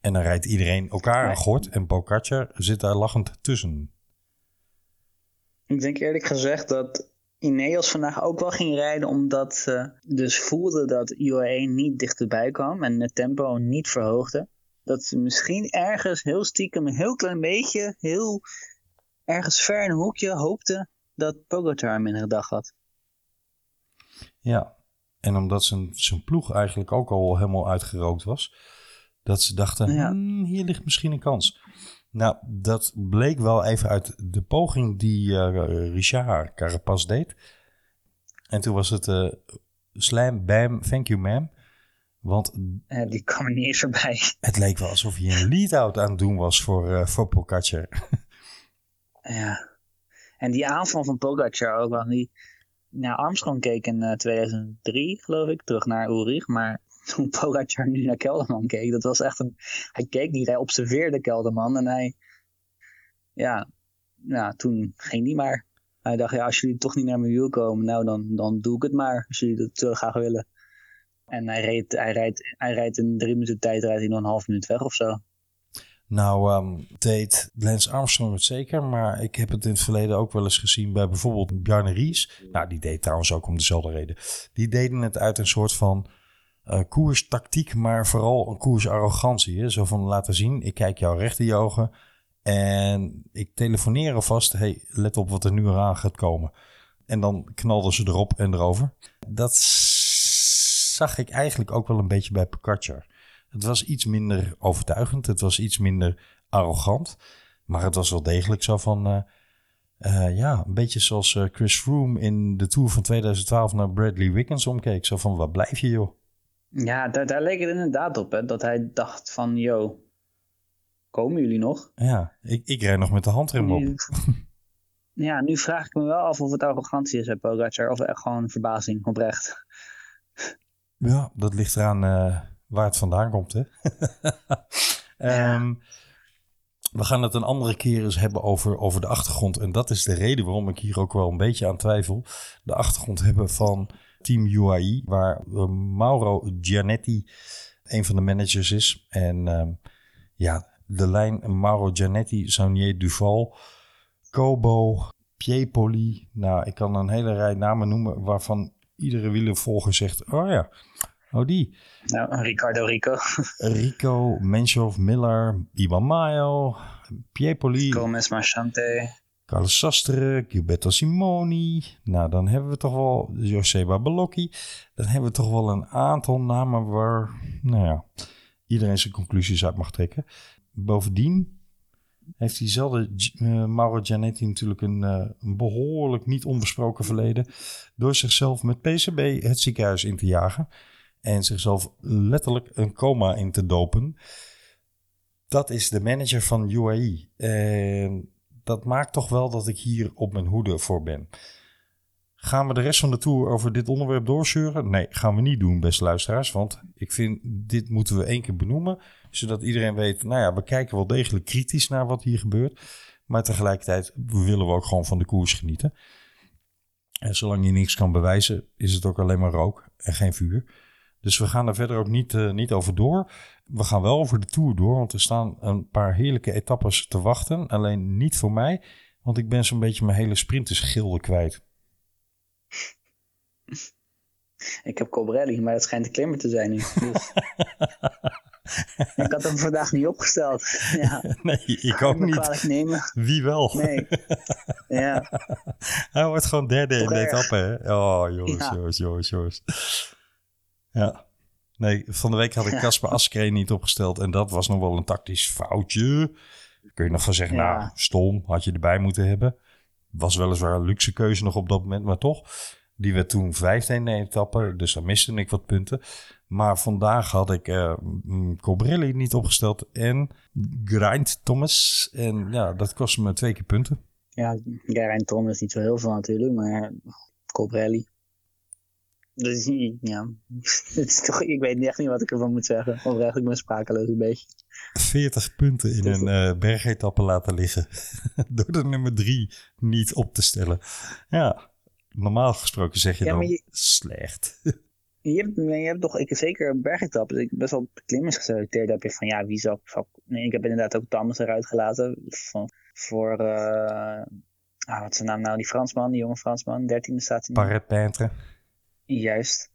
En dan rijdt iedereen elkaar aan gort. En Pogacar zit daar lachend tussen. Ik denk eerlijk gezegd dat Ineos vandaag ook wel ging rijden omdat ze dus voelden dat UAE niet dichterbij kwam en het tempo niet verhoogde. Dat ze misschien ergens heel stiekem een heel klein beetje, heel ergens ver in een hoekje hoopten dat Pogacar een mindere dag had. Ja. En omdat zijn, zijn ploeg eigenlijk ook al helemaal uitgerookt was. Dat ze dachten, Ja. "Hmm, hier ligt misschien een kans. Nou, dat bleek wel even uit de poging die eh, Richard Carapaz deed. En toen was het eh, slam, bam, thank you ma'am. Want die kwam er niet eens voorbij. het leek wel alsof hij een lead-out aan het doen was voor, eh voor Pogacar. Ja. En die aanval van Pogacar ook wel. Die naar Armstrong keek in eh, 2003, geloof ik, terug naar Ulrich. Maar toen Pogacar nu naar Kelderman keek, dat was echt een... Hij keek niet, hij observeerde Kelderman en hij... Ja, ja toen ging hij maar. Hij dacht, ja, als jullie toch niet naar mijn wiel komen, nou dan, dan doe ik het maar. Als jullie dat zo graag willen. En hij, reed, hij, rijdt, hij rijdt in drie minuten tijd, rijdt hij nog een half minuut weg of zo. Nou, ehm, deed Lance Armstrong het zeker, maar ik heb het in het verleden ook wel eens gezien bij bijvoorbeeld Bjarne Ries. Nou, die deed trouwens ook om dezelfde reden. Die deden het uit een soort van eh koerstactiek, maar vooral een koersarrogantie. Hè? Zo van laten zien, ik kijk jou recht in je ogen en ik telefoneer alvast. Hey, let op wat er nu aan gaat komen. En dan knalden ze erop en erover. Dat zag ik eigenlijk ook wel een beetje bij Pogacar. Het was iets minder overtuigend. Het was iets minder arrogant. Maar het was wel degelijk zo van... eh, eh, ja, een beetje zoals eh, Chris Froome in de Tour van 2012 naar Bradley Wiggins omkeek. Zo van, waar blijf je joh? Ja, daar, daar leek het inderdaad op, hè, dat hij dacht van, yo, komen jullie nog? Ja, ik, ik rijd nog met de handrem op. Nu- ja, nu vraag ik me wel af of het arrogantie is bij Pogacar of echt gewoon verbazing oprecht. Ja, dat ligt eraan waar het vandaan komt, hè? Ehm, we gaan het een andere keer eens hebben over, over de achtergrond. En dat is de reden waarom ik hier ook wel een beetje aan twijfel. De achtergrond hebben van Team UAE, waar eh, Mauro Gianetti een van de managers is. En ehm, ja, de lijn Mauro Gianetti, Saunier Duval, Kobo, Piepoli. Nou, ik kan een hele rij namen noemen waarvan iedere wielervolger zegt... Oh ja, oh die. Nou, Ricardo Rico, Rico, Menchov, Miller, Ivan Mayo, Piepoli, Gomez Marchante. Carlos Sastre, Gilberto Simoni. Nou, dan hebben we toch wel Joseba Bellocchi. Dan hebben we toch wel een aantal namen waar, nou ja, iedereen zijn conclusies uit mag trekken. Bovendien heeft diezelfde eh, Mauro Gianetti natuurlijk een, eh, een behoorlijk niet onbesproken verleden. Door zichzelf met PCB het ziekenhuis in te jagen. En zichzelf letterlijk een coma in te dopen. Dat is de manager van UAE. En dat maakt toch wel dat ik hier op mijn hoede voor ben. Gaan we de rest van de tour over dit onderwerp doorzeuren? Nee, gaan we niet doen, beste luisteraars. Want ik vind, dit moeten we één keer benoemen. Zodat iedereen weet, nou ja, we kijken wel degelijk kritisch naar wat hier gebeurt. Maar tegelijkertijd willen we ook gewoon van de koers genieten. En zolang je niks kan bewijzen, is het ook alleen maar rook en geen vuur. Dus we gaan er verder ook niet, eh, niet over door. We gaan wel over de Tour door, want er staan een paar heerlijke etappes te wachten. Alleen niet voor mij, want ik ben zo'n beetje mijn hele sprintersgilde kwijt. Ik heb Colbrelli, maar dat schijnt een klimmer te zijn nu. Dus. ik had hem vandaag niet opgesteld. Ja, Nee, ik kan ook niet. nemen. Wie wel? Nee. Ja, Hij wordt gewoon derde in de etappe, hè? Oh, jongens, Ja. jongens, jongens, jongens. Ja. Nee, van de week had ik Casper Askreen niet opgesteld. En dat was nog wel een tactisch foutje. Kun je nog van zeggen, Ja. nou, stom, had je erbij moeten hebben. Was weliswaar een luxe keuze nog op dat moment, maar toch. Die werd toen vijfde in de etappe, dus daar miste ik wat punten. Maar vandaag had ik uh, Cobrelli niet opgesteld en Grind Thomas. En ja, dat kostte me twee keer punten. Ja, Geraint Thomas niet zo heel veel natuurlijk, maar Cobrelli. Dus ja, het is toch, ik weet echt niet wat ik ervan moet zeggen. Oprecht, ik ben sprakeloos een beetje. 40 punten in een uh, bergetappe laten liggen. Door de nummer 3 niet op te stellen. Ja, normaal gesproken zeg je dan slecht. je hebt, je hebt toch, ik, zeker bergetappes, ik best wel klimmers geselecteerd heb je van ja, wie zou, nee, ik heb inderdaad ook Thomas eruit gelaten van, voor, uh, ah, wat is zijn naam nou, die Fransman, die jonge Fransman, 13e staat hij. Paret Peintre. Juist.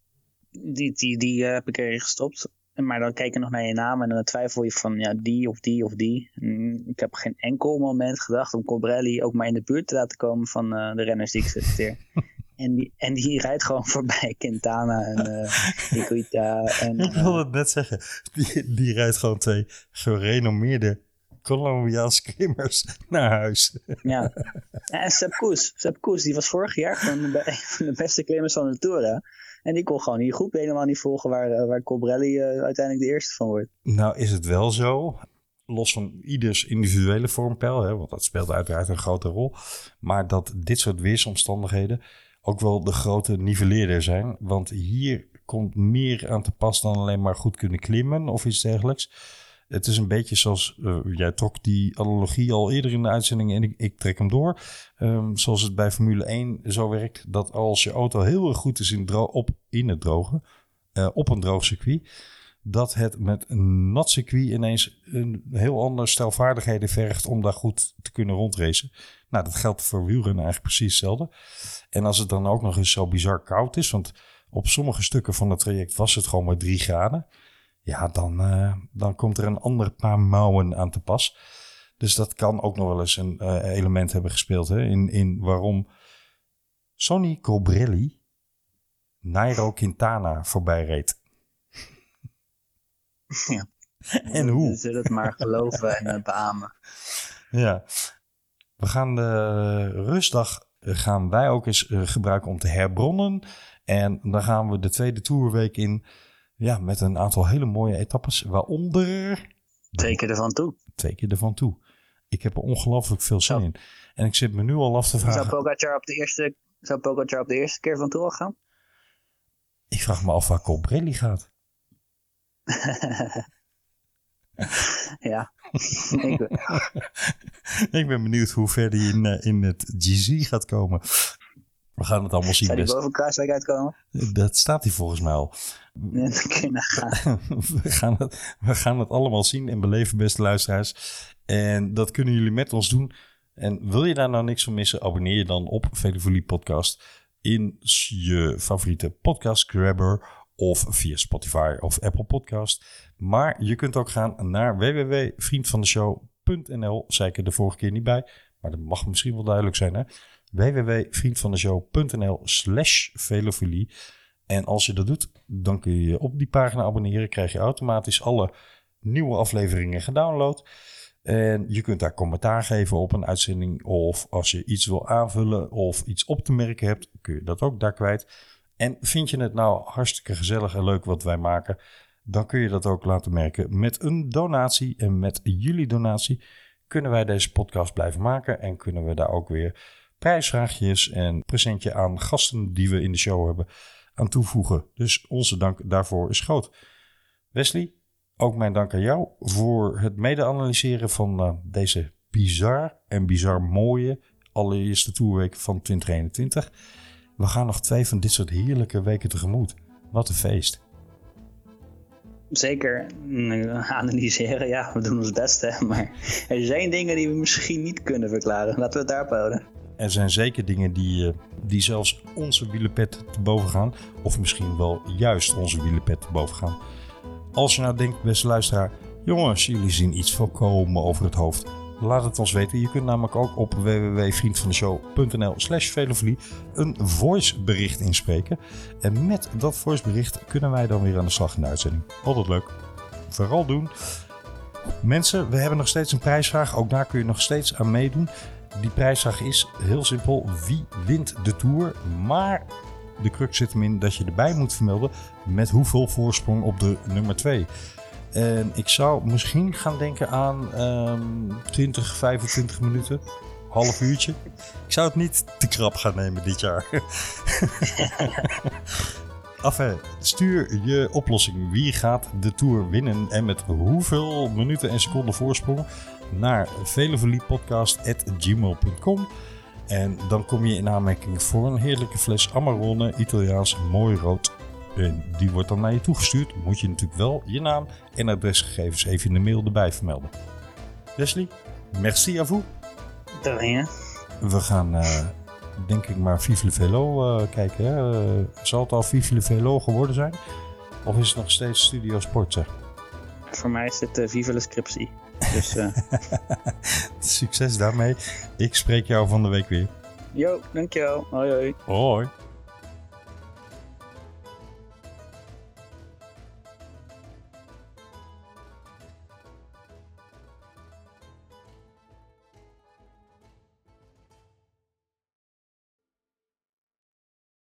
Die, die, die uh, heb ik erin gestopt. Maar dan kijk je nog naar je naam en dan twijfel je van ja, die of die of die. En ik heb geen enkel moment gedacht om Cobrelli ook maar in de buurt te laten komen van uh, de renners die ik selecteer. en, die, en die rijdt gewoon voorbij Quintana en uh, Iguita. En, ik wilde het net zeggen. Die, die rijdt gewoon twee gerenommeerde Colombiaanse klimmers naar huis. Ja, en Sepp Koes. Sepp Koes, die was vorig jaar gewoon een van de beste klimmers van de Tour. Hè? En die kon gewoon die groep helemaal niet volgen waar, eh, waar Cobrelli uh, uiteindelijk de eerste van wordt. Nou is het wel zo, los van ieders individuele vormpeil, hè, want dat speelt uiteraard een grote rol. Maar dat dit soort weersomstandigheden ook wel de grote nivelleerder zijn. Want hier komt meer aan te pas dan alleen maar goed kunnen klimmen of iets dergelijks. Het is een beetje zoals, uh, jij trok die analogie al eerder in de uitzending en ik, ik trek hem door. Um, zoals het bij Formule 1 zo werkt, dat als je auto heel erg goed is in, op, in het drogen, uh, op een droog circuit, dat het met een nat circuit ineens een heel ander stel vaardigheden vergt om daar goed te kunnen rondracen. Nou, dat geldt voor wielrennen eigenlijk precies hetzelfde. En als het dan ook nog eens zo bizar koud is, want op sommige stukken van het traject was het gewoon maar 3 graden ja, dan, uh, dan komt er een ander paar mouwen aan te pas. Dus dat kan ook nog wel eens een uh, element hebben gespeeld hè, in, in waarom Sonny Cobrelli Nairo Quintana voorbij reed. Ja. en hoe? We zullen het maar geloven en uh, beamen. Ja. We gaan de rustdag gaan wij ook eens gebruiken om te herbronnen. En dan gaan we de tweede tourweek in ja, met een aantal hele mooie etappes, waaronder... Twee keer ervan toe. Twee keer ervan toe. Ik heb er ongelooflijk veel zin in. En ik zit me nu al af te vragen... Zou Pogacar op de eerste, zou Pogacar op de eerste keer van toe al gaan? Ik vraag me af waar Colbrelli gaat. ja. ik, ben... benieuwd hoe ver hij in, eh, in het GZ gaat komen. We gaan het allemaal zien. Zou die boven Kruiswijk uitkomen? Dat staat hij volgens mij al. Ja, we, gaan het, we gaan het allemaal zien en beleven, beste luisteraars. En dat kunnen jullie met ons doen. En wil je daar nou niks van missen, abonneer je dan op Velofolie Podcast in je favoriete podcast grabber of via Spotify of Apple Podcast. Maar je kunt ook gaan naar www.vriendvandeshow.nl. Zei ik er de vorige keer niet bij, maar dat mag misschien wel duidelijk zijn hè www.vriendvandeshow.nl slash velofilie. En als je dat doet, dan kun je op die pagina abonneren. Krijg je automatisch alle nieuwe afleveringen gedownload. En je kunt daar commentaar geven op een uitzending. Of als je iets wil aanvullen of iets op te merken hebt, kun je dat ook daar kwijt. En vind je het nou hartstikke gezellig en leuk wat wij maken, dan kun je dat ook laten merken met een donatie. En met jullie donatie kunnen wij deze podcast blijven maken en kunnen we daar ook weer prijsvraagjes en presentje aan gasten die we in de show hebben aan toevoegen. Dus onze dank daarvoor is groot. Wesley, ook mijn dank aan jou voor het mede-analyseren van uh, deze bizar en bizar mooie allereerste toerweek van 2021. We gaan nog twee van dit soort heerlijke weken tegemoet. Wat een feest. Zeker analyseren, ja, we doen ons best, hè. Maar er zijn dingen die we misschien niet kunnen verklaren. Laten we het daarop houden er zijn zeker dingen die, uh, die zelfs onze wielenpet te boven gaan. Of misschien wel juist onze wielenpet te boven gaan. Als je nou denkt, beste luisteraar, jongens, jullie zien iets volkomen over het hoofd. Laat het ons weten. Je kunt namelijk ook op www.vriendvandeshow.nl slash velofilie een voicebericht inspreken. En met dat voicebericht kunnen wij dan weer aan de slag in de uitzending. Altijd leuk. Vooral doen. Mensen, we hebben nog steeds een prijsvraag. Ook daar kun je nog steeds aan meedoen. Die prijsvraag is heel simpel: wie wint de tour? Maar de crux zit hem in dat je erbij moet vermelden met hoeveel voorsprong op de nummer 2. En ik zou misschien gaan denken aan ehm 20, 25 minuten, half uurtje. Ik zou het niet te krap gaan nemen dit jaar. Enfin, stuur je oplossing. Wie gaat de Tour winnen en met hoeveel minuten en seconden voorsprong naar veleveliepodcast.gmail.com En dan kom je in aanmerking voor een heerlijke fles Amarone Italiaans mooi rood. En die wordt dan naar je toegestuurd. Moet je natuurlijk wel je naam en adresgegevens even in de mail erbij vermelden. Leslie, merci à vous. De rien. We gaan eh, denk ik maar Vive le Velo eh, kijken. Hè? Eh, zal het al Vive le Velo geworden zijn? Of is het nog steeds Studio Sport? Zeg? Voor mij is Vive la Scriptie. Dus eh Succes daarmee. Ik spreek jou van de week weer. yo, dankjewel. Hoi hoi. Hoi.